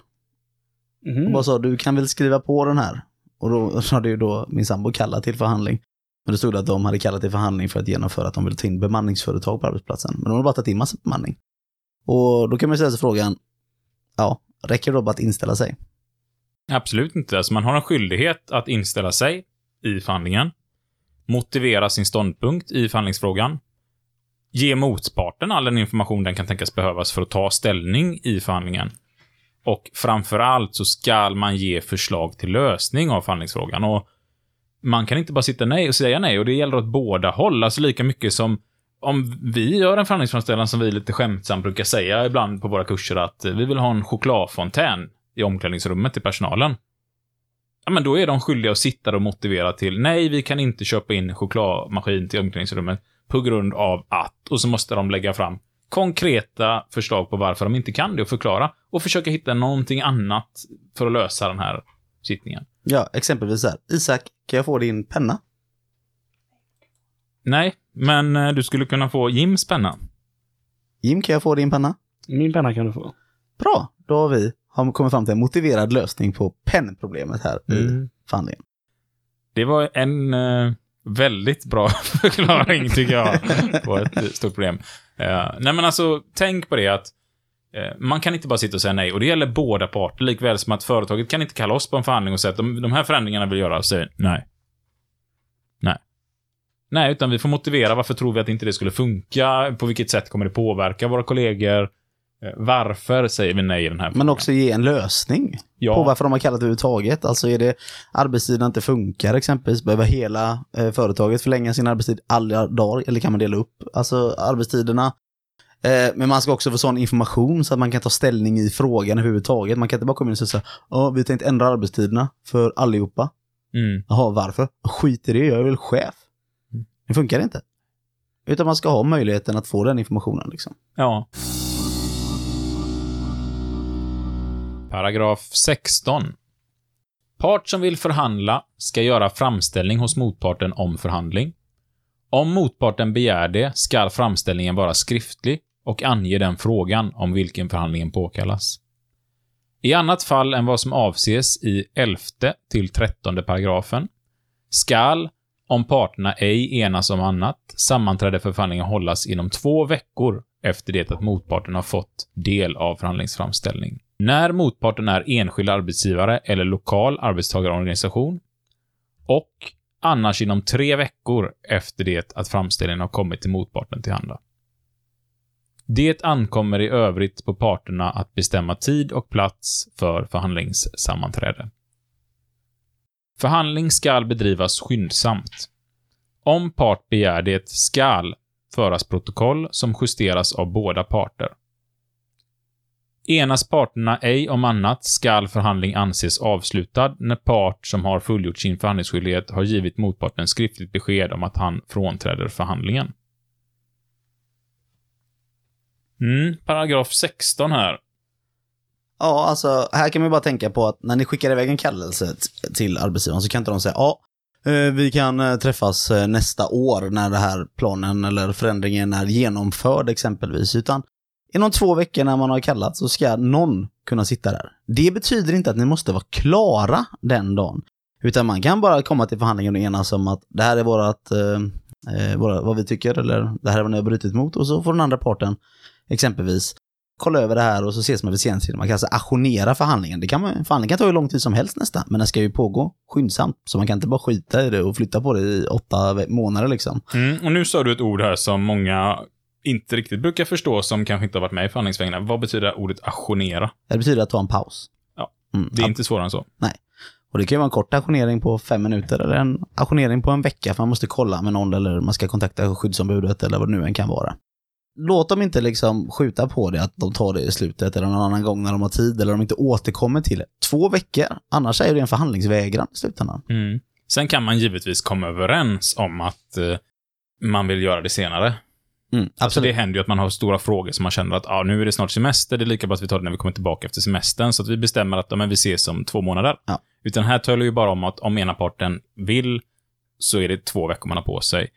och Mhm. bara sa du kan väl skriva på den här. Och då hade ju då min sambo kallat till förhandling. Men det stod att de hade kallat till förhandling för att genomföra att de ville ta in bemanningsföretag på arbetsplatsen. Men de har bara tagit in massa bemanning. Och då kan man ju ställa sig frågan, ja, räcker det då bara att inställa sig? Absolut inte. Alltså man har en skyldighet att inställa sig i förhandlingen, motivera sin ståndpunkt i förhandlingsfrågan, ge motparten all den information den kan tänkas behövas för att ta ställning i förhandlingen. Och framför allt så ska man ge förslag till lösning av förhandlingsfrågan. Och man kan inte bara sitta nej och säga nej, och det gäller åt båda håll. Alltså lika mycket som om vi gör en förhandlingsframställan som vi lite skämtsamt brukar säga ibland på våra kurser att eh, vi vill ha en chokladfontän i omklädningsrummet till personalen. Ja, men då är de skyldiga att sitta och motivera till nej, vi kan inte köpa in chokladmaskin till omklädningsrummet på grund av att, och så måste de lägga fram konkreta förslag på varför de inte kan det och förklara och försöka hitta någonting annat för att lösa den här sittningen. Ja, exempelvis så här. Isak, kan jag få din penna? Nej, men eh, du skulle kunna få Jims penna. Jim, kan jag få din penna? Min penna kan du få. Bra, då har vi har kommit fram till en motiverad lösning på pennproblemet här i Mm. förhandlingen. Det var en eh, väldigt bra förklaring, tycker jag, på ett stort problem. Eh, nej, men alltså, tänk på det att man kan inte bara sitta och säga nej. Och det gäller båda parter, likväl som att företaget kan inte kalla oss på en förhandling och säga att de, de här förändringarna vill göra, och säger nej. Nej. Nej, utan vi får motivera varför tror vi att inte det skulle funka, på vilket sätt kommer det påverka våra kollegor, eh, varför säger vi nej i den här Men frågan? också ge en lösning ja. på varför de har kallat det överhuvudtaget. Alltså är det arbetstiden inte funkar exempelvis, behöver hela eh, företaget förlänga sin arbetstid alla dagar eller kan man dela upp alltså arbetstiderna? Eh, men man ska också få sån information så att man kan ta ställning i frågan överhuvudtaget. Man kan inte bara komma in och säga ja, vi har tänkt ändra arbetstiderna för allihopa. Mm. Jaha, varför? Skit i det, jag är väl chef. Det funkar inte. Utan man ska ha möjligheten att få den informationen liksom. Ja. Paragraf 16. Part som vill förhandla ska göra framställning hos motparten om förhandling. Om motparten begär det ska framställningen vara skriftlig och ange den frågan om vilken förhandlingen påkallas. I annat fall än vad som avses i 11 till 13 paragrafen skall, om parterna ej enas om annat, sammanträde för förhandlingen hållas inom två veckor efter det att motparten har fått del av förhandlingsframställning. När motparten är enskild arbetsgivare eller lokal arbetstagarorganisation och annars inom tre veckor efter det att framställningen har kommit till motparten till handa. Det ankommer i övrigt på parterna att bestämma tid och plats för förhandlingssammanträde. Förhandling skall bedrivas skyndsamt. Om part begär det skall föras protokoll som justeras av båda parter. Enas parterna ej om annat skall förhandling anses avslutad när part som har fullgjort sin förhandlingsskyldighet har givit motparten skriftligt besked om att han frånträder förhandlingen. Mm, paragraf 16 här. Ja, alltså här kan man ju bara tänka på att när ni skickar iväg en kallelse till arbetsgivaren så kan inte de säga ja, eh, vi kan eh, träffas eh, nästa år när den här planen eller förändringen är genomförd exempelvis, utan inom två veckor när man har kallat så ska någon kunna sitta där. Det betyder inte att ni måste vara klara den dagen, utan man kan bara komma till förhandlingen och enas om att det här är vårat, eh, våra, vad vi tycker eller det här är vad ni har brutit mot och så får den andra parten exempelvis kolla över det här och så ses man vid senare Man kan alltså ajournera förhandlingen. Det kan man, förhandlingen kan ta hur lång tid som helst nästan, men den ska ju pågå skyndsamt. Så man kan inte bara skita i det och flytta på det i åtta månader liksom. Mm, och nu sa du ett ord här som många inte riktigt brukar förstå, som kanske inte har varit med i förhandlingsvägarna. Vad betyder ordet ajournera? Det betyder att ta en paus. Ja, Mm, Det är ja. inte svårare än så. Och det kan ju vara en kort ajournering på fem minuter eller en ajournering på en vecka för man måste kolla med någon eller man ska kontakta skyddsombudet eller vad det nu än kan vara. Låt dem inte liksom skjuta på det att de tar det i slutet eller någon annan gång när de har tid eller de inte återkommer till det. Två veckor, annars är det en förhandlingsvägran i slutändan. Mm. Sen kan man givetvis komma överens om att eh, man vill göra det senare. Mm, Alltså det händer ju att man har stora frågor som man känner att ah, nu är det snart semester, det är lika bra att vi tar det när vi kommer tillbaka efter semestern, så att vi bestämmer att ah, men vi ses om två månader. Ja. Utan här talar ju bara om att om ena parten vill, så är det två veckor man har på sig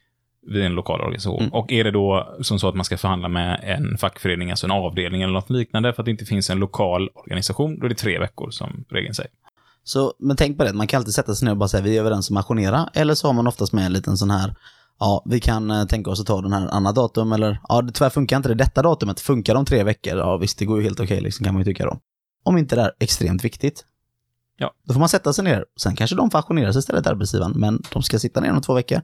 vid en lokal organisation. Mm. Och är det då som så att man ska förhandla med en fackförening, alltså en avdelning eller något liknande, för att det inte finns en lokal organisation, då är det tre veckor som regeln säger. Så, men tänk på det, man kan alltid sätta sig ner och bara säga vi är överens om att ajournera, eller så har man oftast med en liten sån här, ja, vi kan eh, tänka oss att ta den här andra datum, eller ja, det tyvärr funkar inte det detta datumet, funkar de tre veckor, ja visst, det går ju helt okej, liksom, kan man ju tycka då. Om inte det är extremt viktigt. Ja. Då får man sätta sig ner, sen kanske de får ajournera sig istället, arbetsgivaren, men de ska sitta ner om två veckor.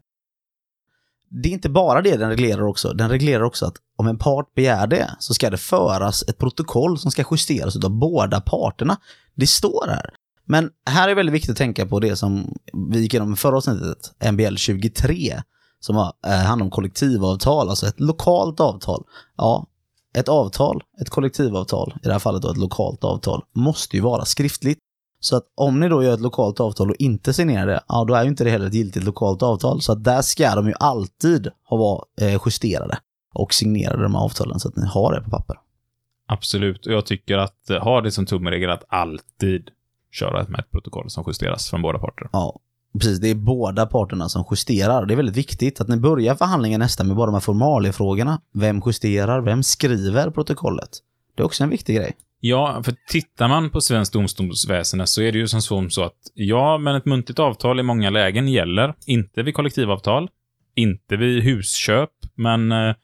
Det är inte bara det den reglerar också, den reglerar också att om en part begär det så ska det föras ett protokoll som ska justeras av båda parterna. Det står här. Men här är det väldigt viktigt att tänka på det som vi gick igenom i förra avsnittet, MBL 23, som har, eh, handlar om kollektivavtal, alltså ett lokalt avtal. Ja, ett avtal, ett kollektivavtal, i det här fallet då ett lokalt avtal, måste ju vara skriftligt. Så att om ni då gör ett lokalt avtal och inte signerar det, ja då är ju inte det heller ett giltigt lokalt avtal. Så att där ska de ju alltid ha vara eh, justerade och signerade de här avtalen så att ni har det på papper. Absolut, och jag tycker att eh, ha det som tumregel att alltid köra med ett protokoll som justeras från båda parter. Ja, precis. Det är båda parterna som justerar. Det är väldigt viktigt att ni börjar förhandlingen nästa med bara de här formaliefrågorna. Vem justerar? Vem skriver protokollet? Det är också en viktig grej. Ja, för tittar man på svenskt domstolsväsende så är det ju som så, att ja, men ett muntligt avtal i många lägen gäller. Inte vid kollektivavtal, inte vid husköp, men eh,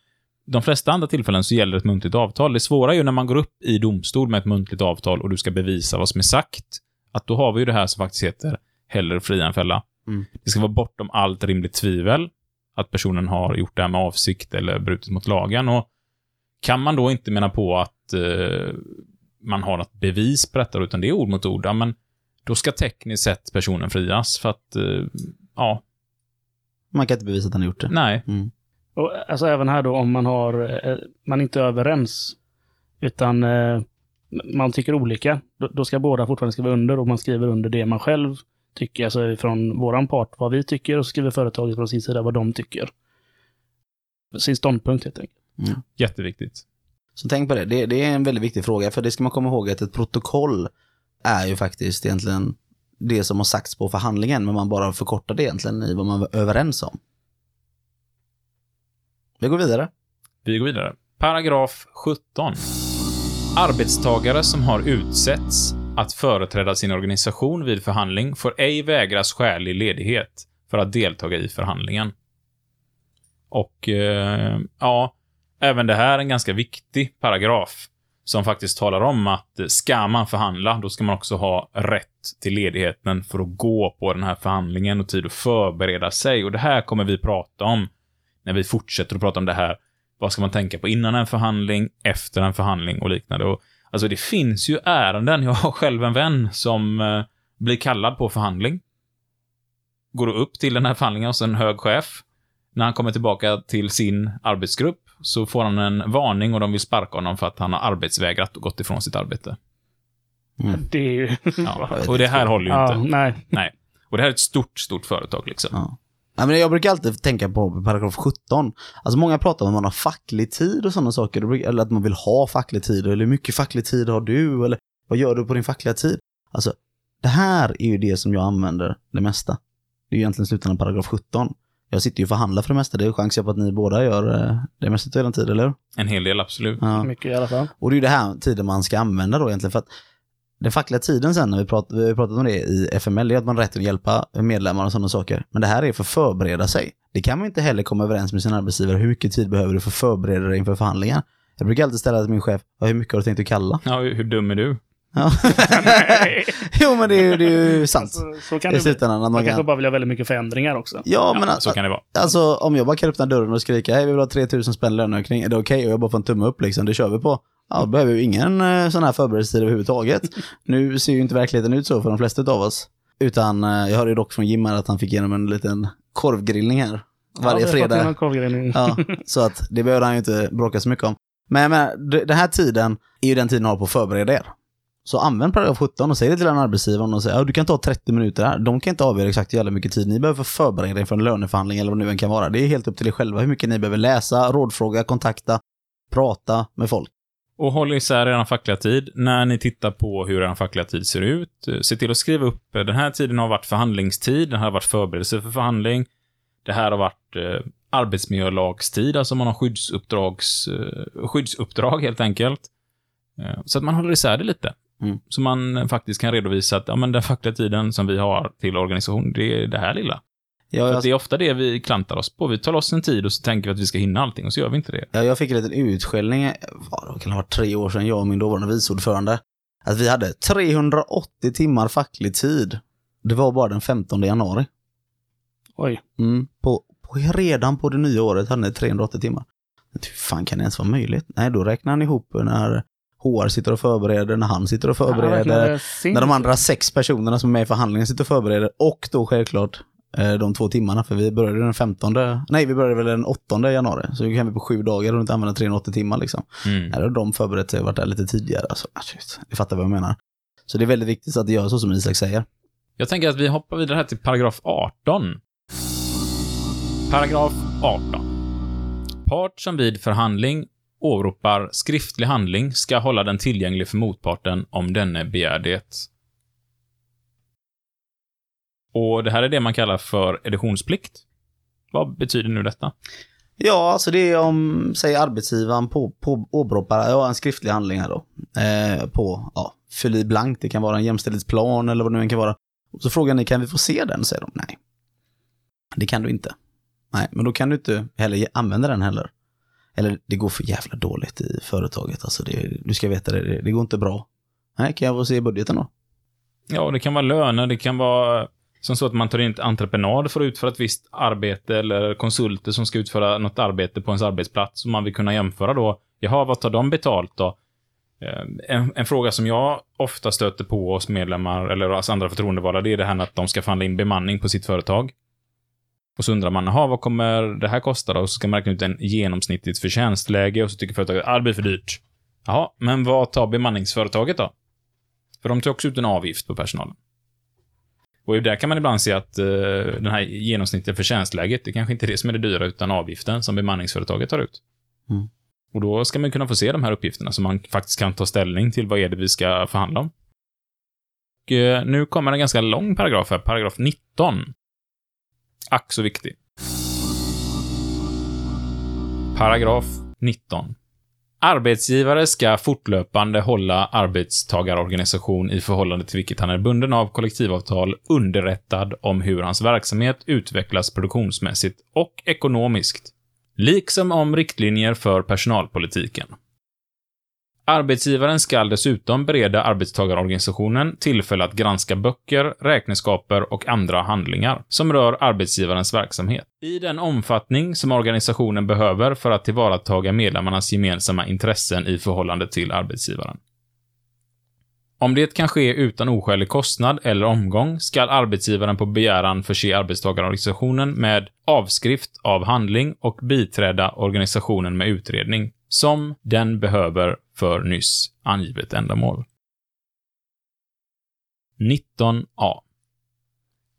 de flesta andra tillfällen så gäller ett muntligt avtal. Det svåra är ju när man går upp i domstol med ett muntligt avtal och du ska bevisa vad som är sagt. Att då har vi ju det här som faktiskt heter hellre fria än fälla. Mm. Det ska vara bortom allt rimligt tvivel att personen har gjort det här med avsikt eller brutit mot lagen. Och kan man då inte mena på att eh, man har något bevis på detta, utan det är ord mot ord, ja, men då ska tekniskt sett personen frias för att, eh, ja, Man kan inte bevisa att han har gjort det. nej. Mm. Och, alltså även här då om man har, eh, man inte är överens, utan eh, man tycker olika, då, då ska båda fortfarande skriva under och man skriver under det man själv tycker, alltså från våran part vad vi tycker och så skriver företaget från sin sida vad de tycker. Sin ståndpunkt helt enkelt. Jätteviktigt. Så tänk på det. det. Det är en väldigt viktig fråga, för det ska man komma ihåg att ett protokoll är ju faktiskt egentligen det som har sagts på förhandlingen, men man bara förkortar det egentligen i vad man var överens om. Vi går vidare. Vi går vidare. Paragraf 17. Arbetstagare som har utsetts att företräda sin organisation vid förhandling får ej vägras skälig ledighet för att deltaga i förhandlingen. Och, eh, ja, även det här är en ganska viktig paragraf som faktiskt talar om att eh, ska man förhandla, då ska man också ha rätt till ledigheten för att gå på den här förhandlingen och tid att förbereda sig. Och det här kommer vi prata om när vi fortsätter att prata om det här. Vad ska man tänka på innan en förhandling, efter en förhandling och liknande. Och, alltså det finns ju ärenden. Jag har själv en vän som eh, blir kallad på förhandling. går upp till den här förhandlingen hos en hög chef. När han kommer tillbaka till sin arbetsgrupp så får han en varning och de vill sparka honom för att han har arbetsvägrat och gått ifrån sitt arbete. Det är ju... Ja. Och det här håller ju ja, inte. nej. Nej. Och det här är ett stort, stort företag liksom. Ja. Ja, men jag brukar alltid tänka på paragraf 17. Alltså många pratar om att man har facklig tid och sådana saker. Eller att man vill ha facklig tid. Eller hur mycket facklig tid har du? Eller vad gör du på din fackliga tid? Alltså, det här är ju det som jag använder det mesta. Det är ju egentligen slutändan av paragraf 17. Jag sitter ju och förhandlar för det mesta. Det är chans på att ni båda gör eh, det mesta av er tid, eller hur? En hel del, absolut. Ja. Mycket i alla fall. Och det är ju det här tiden man ska använda då egentligen. För att den fackliga tiden sen, när vi, prat, vi har pratat om det i FML, det är att man har rätt att hjälpa medlemmar och sådana saker. Men det här är för att förbereda sig. Det kan man inte heller komma överens med sin arbetsgivare. Hur mycket tid behöver du för att förbereda dig inför förhandlingar? Jag brukar alltid ställa till min chef, hur mycket har du tänkt att kalla? Ja, hur dum är du? Ja. jo, men det är ju, det är ju sant. Så, så kan I slutändan. Man man kanske kan... bara vill ha väldigt mycket förändringar också. Ja, men Ja, att, så kan det vara. Alltså om jag bara kan öppna dörren och skrika hej vi vill ha 3000 spänn löneökning, är det okej? Och jag bara får en tumme upp liksom, det kör vi på. Ja, då behöver vi ju ingen eh, sån här förberedelsetid överhuvudtaget. nu ser ju inte verkligheten ut så för de flesta av oss. Utan eh, jag hörde ju dock från Jim att han fick igenom en liten korvgrillning här. Varje ja, fredag. Ja, så att det behöver han ju inte bråka så mycket om. Men jag menar, det- den här tiden är ju den tiden ni har på att förbereda er. Så använd paragraf 17 och säg det till den arbetsgivaren och säg att du kan ta 30 minuter här. De kan inte avgöra exakt hur jävla mycket tid ni behöver förbereda er för en löneförhandling eller vad det nu än kan vara. Det är helt upp till er själva hur mycket ni behöver läsa, rådfråga, kontakta, prata med folk. Och håll isär er fackliga tid. När ni tittar på hur er fackliga tid ser ut, eh, se till att skriva upp eh, den här tiden har varit förhandlingstid, den här har varit förberedelse för förhandling. Det här har varit eh, arbetsmiljölagstid, alltså man har skyddsuppdrags, eh, skyddsuppdrag helt enkelt. Eh, så att man håller isär det lite. Mm. Så man faktiskt kan redovisa att ja, men den fackliga tiden som vi har till organisation, det är det här lilla. För jag, att det är ofta det vi klantar oss på. Vi tar loss en tid och så tänker vi att vi ska hinna allting och så gör vi inte det. jag, jag fick en liten utskällning, vad det kan ha varit tre år sedan, jag och min dåvarande vice ordförande. Att vi hade 380 timmar facklig tid. Det var bara den 15 januari. Oj. Mm, på, på, redan på det nya året hade ni 380 timmar. Hur fan kan det ens vara möjligt? Nej, då räknar han ihop när HR sitter och förbereder, när han sitter och förbereder, Ja, när de andra sex personerna som är med i förhandlingen sitter och förbereder och då självklart eh, de två timmarna, för vi började den 15, nej vi började väl den 8 januari, så då kan vi på sju dagar och inte använda 380 timmar liksom. Mm. Här har de förberett sig och varit där lite tidigare. Alltså, ah, shit, fattar vad jag menar. Så det är väldigt viktigt att det gör så som Isak säger. Jag tänker att vi hoppar vidare här till paragraf 18. Paragraf 18. Part som vid förhandling åberopar skriftlig handling ska hålla den tillgänglig för motparten om denne begär det. Och det här är det man kallar för editionsplikt. Vad betyder nu detta? Ja, alltså det är om, säg arbetsgivaren på, på åberopar, ja en skriftlig handling här då. Eh, på, ja, fyll i blankt, det kan vara en jämställdhetsplan eller vad det nu än kan vara. Och så frågar ni, kan vi få se den? Säger de, nej. Det kan du inte. Nej, men då kan du inte heller använda den heller. Eller det går för jävla dåligt i företaget, alltså det, du ska veta det, det, det går inte bra. Nej, kan jag få se budgeten då? Ja, det kan vara löner, det kan vara som så att man tar in ett entreprenad för att utföra ett visst arbete eller konsulter som ska utföra något arbete på ens arbetsplats och man vill kunna jämföra då. Jaha, vad tar de betalt då? Eh, en, en fråga som jag ofta stöter på hos medlemmar eller hos andra förtroendevalda, det är det här med att de ska förhandla in bemanning på sitt företag. Och så undrar man, jaha, vad kommer det här kosta då? Och så ska man räkna ut en genomsnittligt förtjänstläge och så tycker företaget, ah, det blir för dyrt. Jaha, men vad tar bemanningsföretaget då? För de tar också ut en avgift på personalen. Och där kan man ibland se att eh, den här genomsnittliga förtjänstläget, det kanske inte är det som är det dyra, utan avgiften som bemanningsföretaget tar ut. Mm. Och då ska man kunna få se de här uppgifterna, så man faktiskt kan ta ställning till vad är det vi ska förhandla om. Och, eh, nu kommer en ganska lång paragraf här, paragraf 19. Ack så viktig. Paragraf 19. Arbetsgivare ska fortlöpande hålla arbetstagarorganisation i förhållande till vilket han är bunden av kollektivavtal underrättad om hur hans verksamhet utvecklas produktionsmässigt och ekonomiskt, liksom om riktlinjer för personalpolitiken. Arbetsgivaren ska dessutom bereda arbetstagarorganisationen tillfälle att granska böcker, räkenskaper och andra handlingar som rör arbetsgivarens verksamhet i den omfattning som organisationen behöver för att tillvarataga medlemmarnas gemensamma intressen i förhållande till arbetsgivaren. Om det kan ske utan oskälig kostnad eller omgång skall arbetsgivaren på begäran förse arbetstagarorganisationen med avskrift av handling och biträda organisationen med utredning, som den behöver för nyss angivet ändamål. 19a.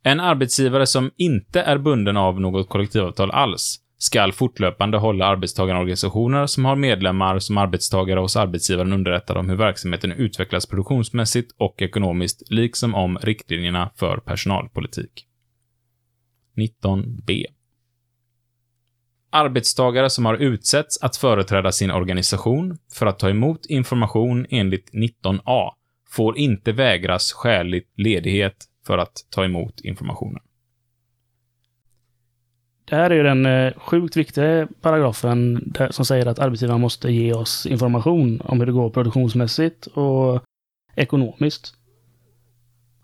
En arbetsgivare som inte är bunden av något kollektivavtal alls skall fortlöpande hålla arbetstagarorganisationer som har medlemmar som arbetstagare hos arbetsgivaren underrättade om hur verksamheten utvecklas produktionsmässigt och ekonomiskt, liksom om riktlinjerna för personalpolitik. 19b. Arbetstagare som har utsetts att företräda sin organisation för att ta emot information enligt 19a får inte vägras skälig ledighet för att ta emot informationen. Det här är ju den eh, sjukt viktiga paragrafen som säger att arbetsgivaren måste ge oss information om hur det går produktionsmässigt och ekonomiskt.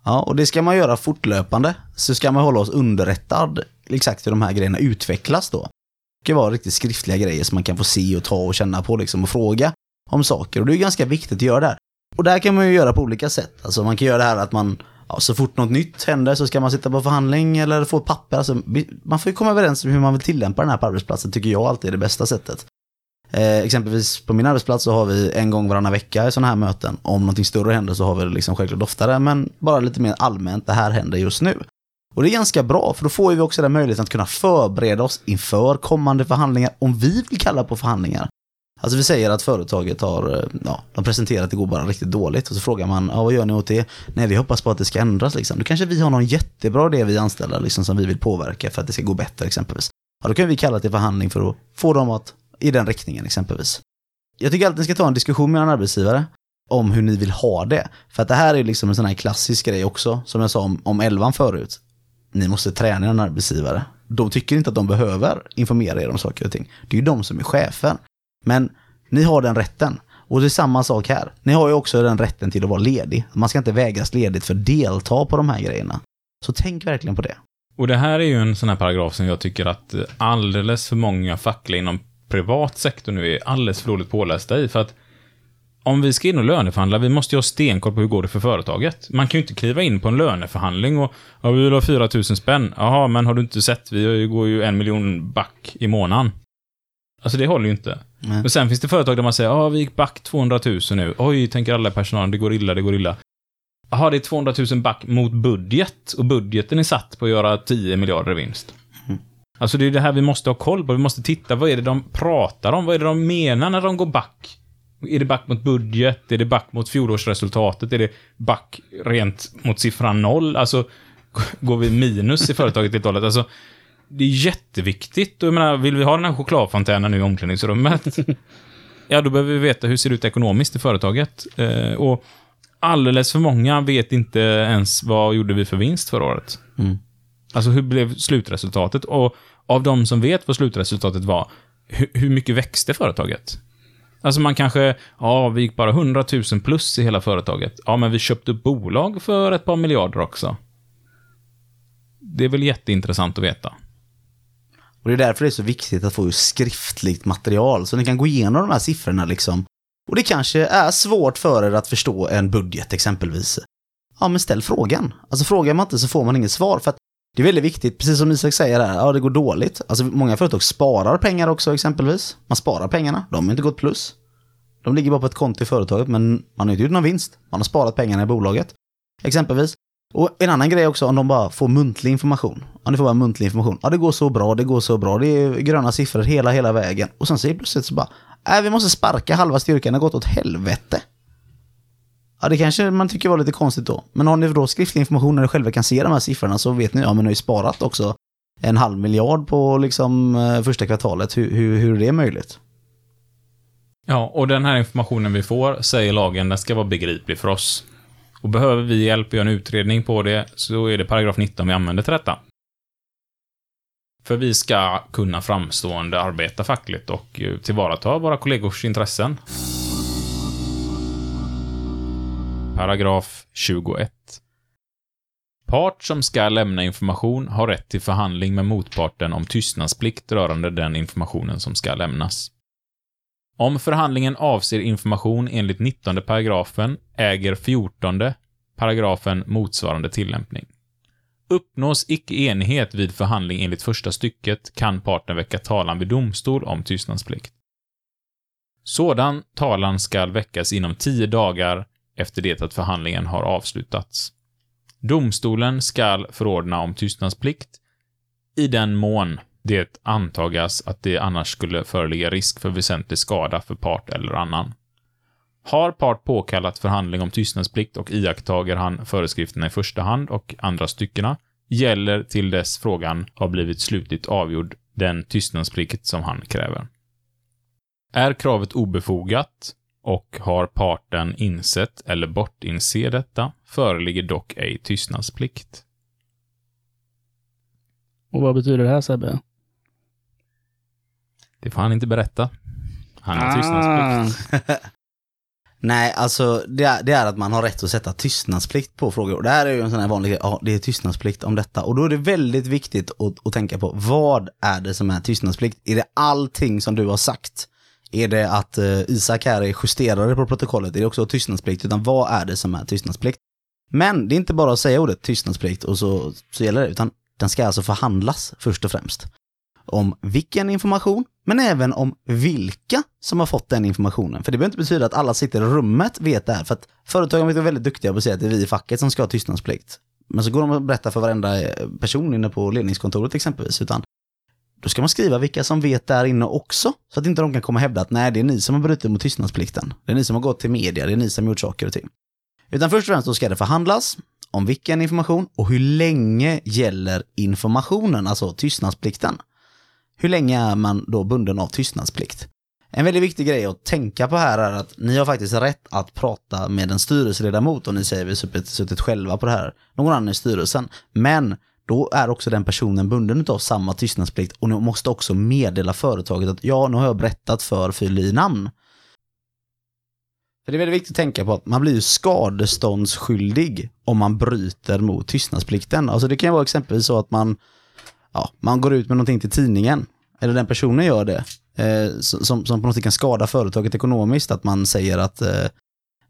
Ja, och det ska man göra fortlöpande. Så ska man hålla oss underrättad exakt hur de här grejerna utvecklas då. Det ska vara riktigt skriftliga grejer som man kan få se och ta och känna på liksom och fråga om saker. Och det är ganska viktigt att göra det här. Och det här kan man ju göra på olika sätt. Alltså man kan göra det här att man, ja, så fort något nytt händer så ska man sitta på förhandling eller få ett papper. Alltså, man får ju komma överens om hur man vill tillämpa den här på arbetsplatsen, tycker jag alltid är det bästa sättet. Eh, exempelvis på min arbetsplats så har vi en gång varannan vecka i sådana här möten. Om någonting större händer så har vi det liksom självklart oftare, men bara lite mer allmänt, det här händer just nu. Och det är ganska bra, för då får vi också den möjligheten att kunna förbereda oss inför kommande förhandlingar, om vi vill kalla på förhandlingar. Alltså vi säger att företaget har, eh, ja, de presenterar att det går bara riktigt dåligt och så frågar man, ja vad gör ni åt det? Nej, vi hoppas på att det ska ändras liksom. Då kanske vi har någon jättebra idé vi anställer liksom som vi vill påverka för att det ska gå bättre exempelvis. Ja, då kan vi kalla till förhandling för att få dem att, i den riktningen exempelvis. Jag tycker alltid ni ska ta en diskussion med en arbetsgivare om hur ni vill ha det. För att det här är liksom en sån här klassisk grej också, som jag sa om, om elvan förut. Ni måste träna en arbetsgivare. De tycker inte att de behöver informera er om saker och ting. Det är ju de som är chefer. Men ni har den rätten. Och det är samma sak här. Ni har ju också den rätten till att vara ledig. Man ska inte vägras ledigt för att delta på de här grejerna. Så tänk verkligen på det. Och det här är ju en sån här paragraf som jag tycker att alldeles för många fackliga inom privat sektor nu är alldeles för dåligt pålästa i. För att om vi ska in och löneförhandla, vi måste ju ha stenkoll på hur går det för företaget. Man kan ju inte kliva in på en löneförhandling och ja, vi vill ha 4 000 spänn. Jaha, men har du inte sett? Vi går ju en miljon back i månaden. Alltså det håller ju inte. Nej. Men sen finns det företag där man säger, ja, vi gick back 200 000 nu. Oj, tänker alla personalen, det går illa, det går illa. Jaha, det är 200 000 back mot budget och budgeten är satt på att göra 10 miljarder i vinst. Alltså det är det här vi måste ha koll på. Vi måste titta, vad är det de pratar om? Vad är det de menar när de går back? Är det back mot budget? Är det back mot fjolårsresultatet? Är det back rent mot siffran noll? Alltså, går vi minus i företaget helt och hållet? Alltså, det är jätteviktigt. Och jag menar, vill vi ha den här chokladfontänen nu i omklädningsrummet? ja, då behöver vi veta hur det ser ut ekonomiskt i företaget. Eh, och alldeles för många vet inte ens vad gjorde vi för vinst förra året. Mm. Alltså hur blev slutresultatet? Och av de som vet vad slutresultatet var, hur, hur mycket växte företaget? Alltså man kanske, ja, vi gick bara 100 000 plus i hela företaget. Ja, men vi köpte upp bolag för ett par miljarder också. Det är väl jätteintressant att veta. Och det är därför det är så viktigt att få skriftligt material, så ni kan gå igenom de här siffrorna liksom. Och det kanske är svårt för er att förstå en budget exempelvis. Ja, men ställ frågan. Alltså frågar man inte så får man inget svar. För att det är väldigt viktigt, precis som Isak säger här, ja det går dåligt. Alltså många företag sparar pengar också exempelvis. Man sparar pengarna, de har inte gått plus. De ligger bara på ett konto i företaget, men man har inte gjort någon vinst. Man har sparat pengarna i bolaget. Exempelvis. Och en annan grej också, om de bara får muntlig information. Om ni får bara muntlig information. Ja, det går så bra, det går så bra. Det är gröna siffror hela, hela vägen. Och sen så plötsligt så bara, nej, vi måste sparka halva styrkan, det har gått åt helvete. Ja, det kanske man tycker var lite konstigt då. Men har ni då skriftlig information när ni själva kan se de här siffrorna så vet ni, ja men ni har ju sparat också en halv miljard på liksom eh, första kvartalet. Hur, hur, hur är det möjligt? Ja, och den här informationen vi får, säger lagen, den ska vara begriplig för oss. Och behöver vi hjälp och göra en utredning på det, så är det paragraf 19 vi använder till detta. För vi ska kunna framstående arbeta fackligt och eh, tillvarata våra kollegors intressen. Paragraf 21. Part som ska lämna information har rätt till förhandling med motparten om tystnadsplikt rörande den informationen som ska lämnas. Om förhandlingen avser information enligt 19 paragrafen äger 14 paragrafen motsvarande tillämpning. Uppnås icke enighet vid förhandling enligt första stycket kan parten väcka talan vid domstol om tystnadsplikt. Sådan talan skall väckas inom tio dagar efter det att förhandlingen har avslutats. Domstolen skall förordna om tystnadsplikt i den mån det antagas att det annars skulle föreligga risk för väsentlig skada för part eller annan. Har part påkallat förhandling om tystnadsplikt och iakttager han föreskrifterna i första hand och andra styckena, gäller till dess frågan har blivit slutligt avgjord den tystnadsplikt som han kräver. Är kravet obefogat och har parten insett eller bortinse detta, föreligger dock ej tystnadsplikt. Och vad betyder det här Sebbe? Det får han inte berätta. Han har tystnadsplikt. Ah, Nej, alltså det är, det är att man har rätt att sätta tystnadsplikt på frågor. Det här är ju en sån här vanlig grej, ja det är tystnadsplikt om detta. Och då är det väldigt viktigt att, att tänka på, vad är det som är tystnadsplikt? Är det allting som du har sagt? Är det att eh, Isak här är justerare på protokollet? Är det också tystnadsplikt? Utan vad är det som är tystnadsplikt? Men det är inte bara att säga ordet tystnadsplikt och så, så gäller det, utan den ska alltså förhandlas först och främst. Om vilken information, men även om vilka som har fått den informationen. För det behöver inte betyda att alla sitter i rummet vet det här, för att företagen är väldigt duktiga på att säga att det är vi i facket som ska ha tystnadsplikt. Men så går de och berättar för varenda eh, person inne på ledningskontoret exempelvis, utan då ska man skriva vilka som vet där inne också, så att inte de kan komma och hävda att nej, det är ni som har brutit mot tystnadsplikten. Det är ni som har gått till media, det är ni som har gjort saker och ting. Utan först och främst då ska det förhandlas om vilken information och hur länge gäller informationen, alltså tystnadsplikten. Hur länge är man då bunden av tystnadsplikt? En väldigt viktig grej att tänka på här är att ni har faktiskt rätt att prata med en styrelseledamot och ni säger vi har suttit, suttit själva på det här, någon annan i styrelsen. Men då är också den personen bunden av samma tystnadsplikt och ni måste också meddela företaget att ja, nu har jag berättat för fyll i namn. För det är väldigt viktigt att tänka på att man blir ju skadeståndsskyldig om man bryter mot tystnadsplikten. Alltså det kan ju vara exempelvis så att man, ja, man går ut med någonting till tidningen, eller den personen gör det, eh, som, som på något sätt kan skada företaget ekonomiskt, att man säger att eh,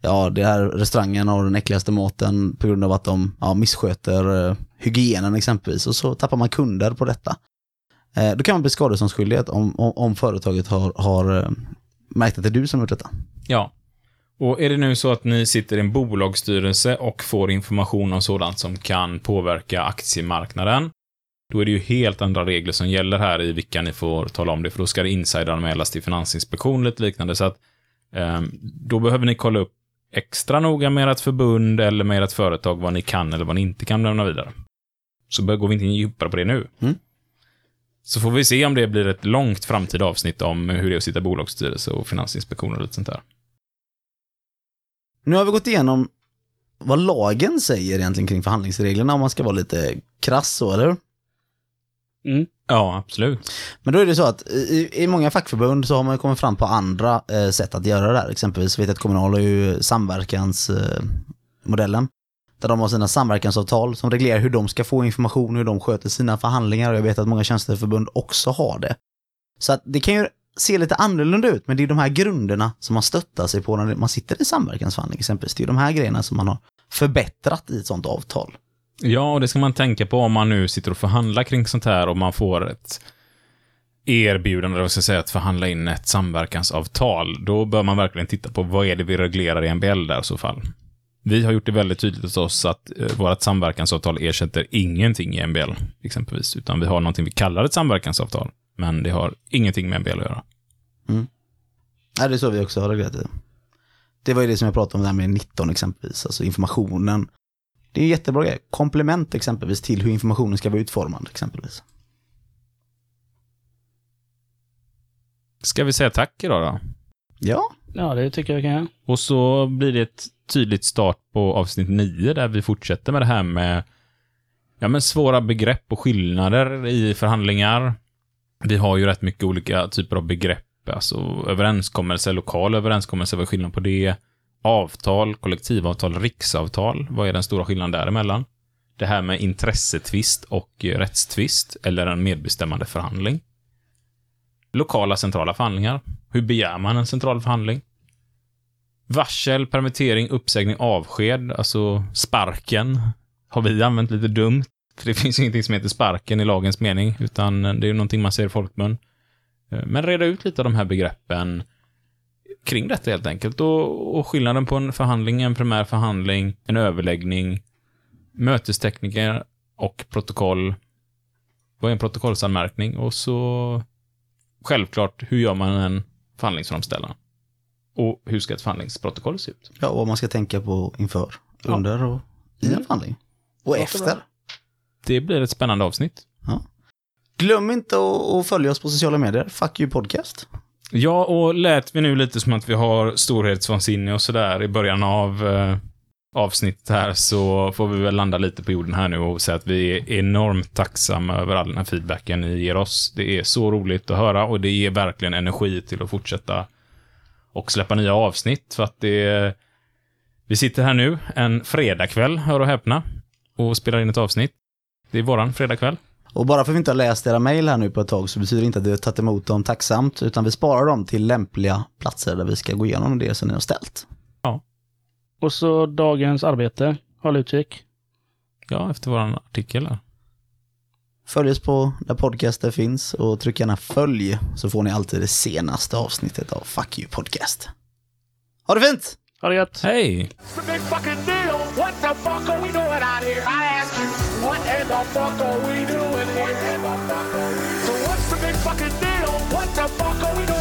ja, det här restaurangen har den äckligaste maten på grund av att de ja, missköter eh, hygienen exempelvis, och så tappar man kunder på detta. Eh, då kan man bli skadeståndsskyldig om, om, om företaget har, har eh, märkt att det är du som har gjort detta. Ja. Och är det nu så att ni sitter i en bolagsstyrelse och får information om sådant som kan påverka aktiemarknaden, då är det ju helt andra regler som gäller här i vilka ni får tala om det, för då ska det insideranmälas till Finansinspektionen lite liknande, så att eh, då behöver ni kolla upp extra noga med ert förbund eller med ert företag vad ni kan eller vad ni inte kan lämna vidare. Så går vi inte in djupare på det nu. Mm. Så får vi se om det blir ett långt framtida avsnitt om hur det är att sitta i bolagsstyrelse och Finansinspektion och lite sånt där. Nu har vi gått igenom vad lagen säger egentligen kring förhandlingsreglerna om man ska vara lite krass så, eller hur? Mm. Ja, absolut. Men då är det så att i, i många fackförbund så har man kommit fram på andra eh, sätt att göra det här. Exempelvis vet jag att Kommunal har ju samverkansmodellen. Eh, där de har sina samverkansavtal som reglerar hur de ska få information, hur de sköter sina förhandlingar. Och jag vet att många tjänsteförbund också har det. Så att det kan ju se lite annorlunda ut, men det är de här grunderna som man stöttar sig på när man sitter i samverkansförhandling exempelvis. Det är de här grejerna som man har förbättrat i ett sånt avtal. Ja, och det ska man tänka på om man nu sitter och förhandlar kring sånt här och man får ett erbjudande, eller vad ska jag säga, att förhandla in ett samverkansavtal. Då bör man verkligen titta på vad är det vi reglerar i MBL där i så fall. Vi har gjort det väldigt tydligt hos oss att eh, vårt samverkansavtal ersätter ingenting i MBL, exempelvis, utan vi har någonting vi kallar ett samverkansavtal, men det har ingenting med MBL att göra. Mm. Ja, det är så vi också har reglerat det. Det var ju det som jag pratade om det här med 19 exempelvis, alltså informationen. Det är en jättebra grej. Komplement exempelvis till hur informationen ska vara utformad exempelvis. Ska vi säga tack idag då? Ja, ja, det tycker jag vi kan. Och så blir det ett tydligt start på avsnitt 9 där vi fortsätter med det här med ja, men svåra begrepp och skillnader i förhandlingar. Vi har ju rätt mycket olika typer av begrepp, alltså överenskommelse, lokal överenskommelse, vad är skillnaden på det? Avtal, kollektivavtal, riksavtal, vad är den stora skillnaden däremellan? Det här med intressetvist och rättstvist, eller en medbestämmande förhandling. Lokala centrala förhandlingar. Hur begär man en central förhandling? Varsel, permittering, uppsägning, avsked, alltså sparken, har vi använt lite dumt. För det finns ingenting som heter sparken i lagens mening, utan det är någonting man säger i folkmun. Eh, men reda ut lite av de här begreppen kring detta helt enkelt. Och, och skillnaden på en förhandling, en primär förhandling, en överläggning, mötestekniker och protokoll. Vad är en protokollsanmärkning? Och så självklart, hur gör man en förhandlingsframställan? Och hur ska ett förhandlingsprotokoll se ut? Ja, och vad man ska tänka på inför, Ja. under och i en förhandling. Och Låter efter. Det blir ett spännande avsnitt. Glöm inte att att följa oss på sociala medier. Fuck you podcast. Ja, och lät vi nu lite som att vi har storhetsvansinne och sådär i början av eh, avsnittet här så får vi väl landa lite på jorden här nu och säga att vi är enormt tacksamma över all den här feedbacken ni ger oss. Det är så roligt att höra och det ger verkligen energi till att fortsätta och släppa nya avsnitt för att det Vi sitter här nu en fredagkväll, hör och häpna, och spelar in ett avsnitt. Det är våran fredagkväll. Och bara för att vi inte har läst era mejl här nu på ett tag så betyder det inte att vi har tagit emot dem tacksamt, utan vi sparar dem till lämpliga platser där vi ska gå igenom det som ni har ställt. Och så dagens arbete. Håll utkik. Ja, efter våran artikel här. Följ oss på där podcaster finns och tryck gärna följ så får ni alltid det senaste avsnittet av Fuck you podcast. Ha det fint! Ha det gött! Hej! The fuck are we doing out here? I ask you, what in the fuck are we doing here? So what's the big fucking deal? What the fuck are we doing out here? I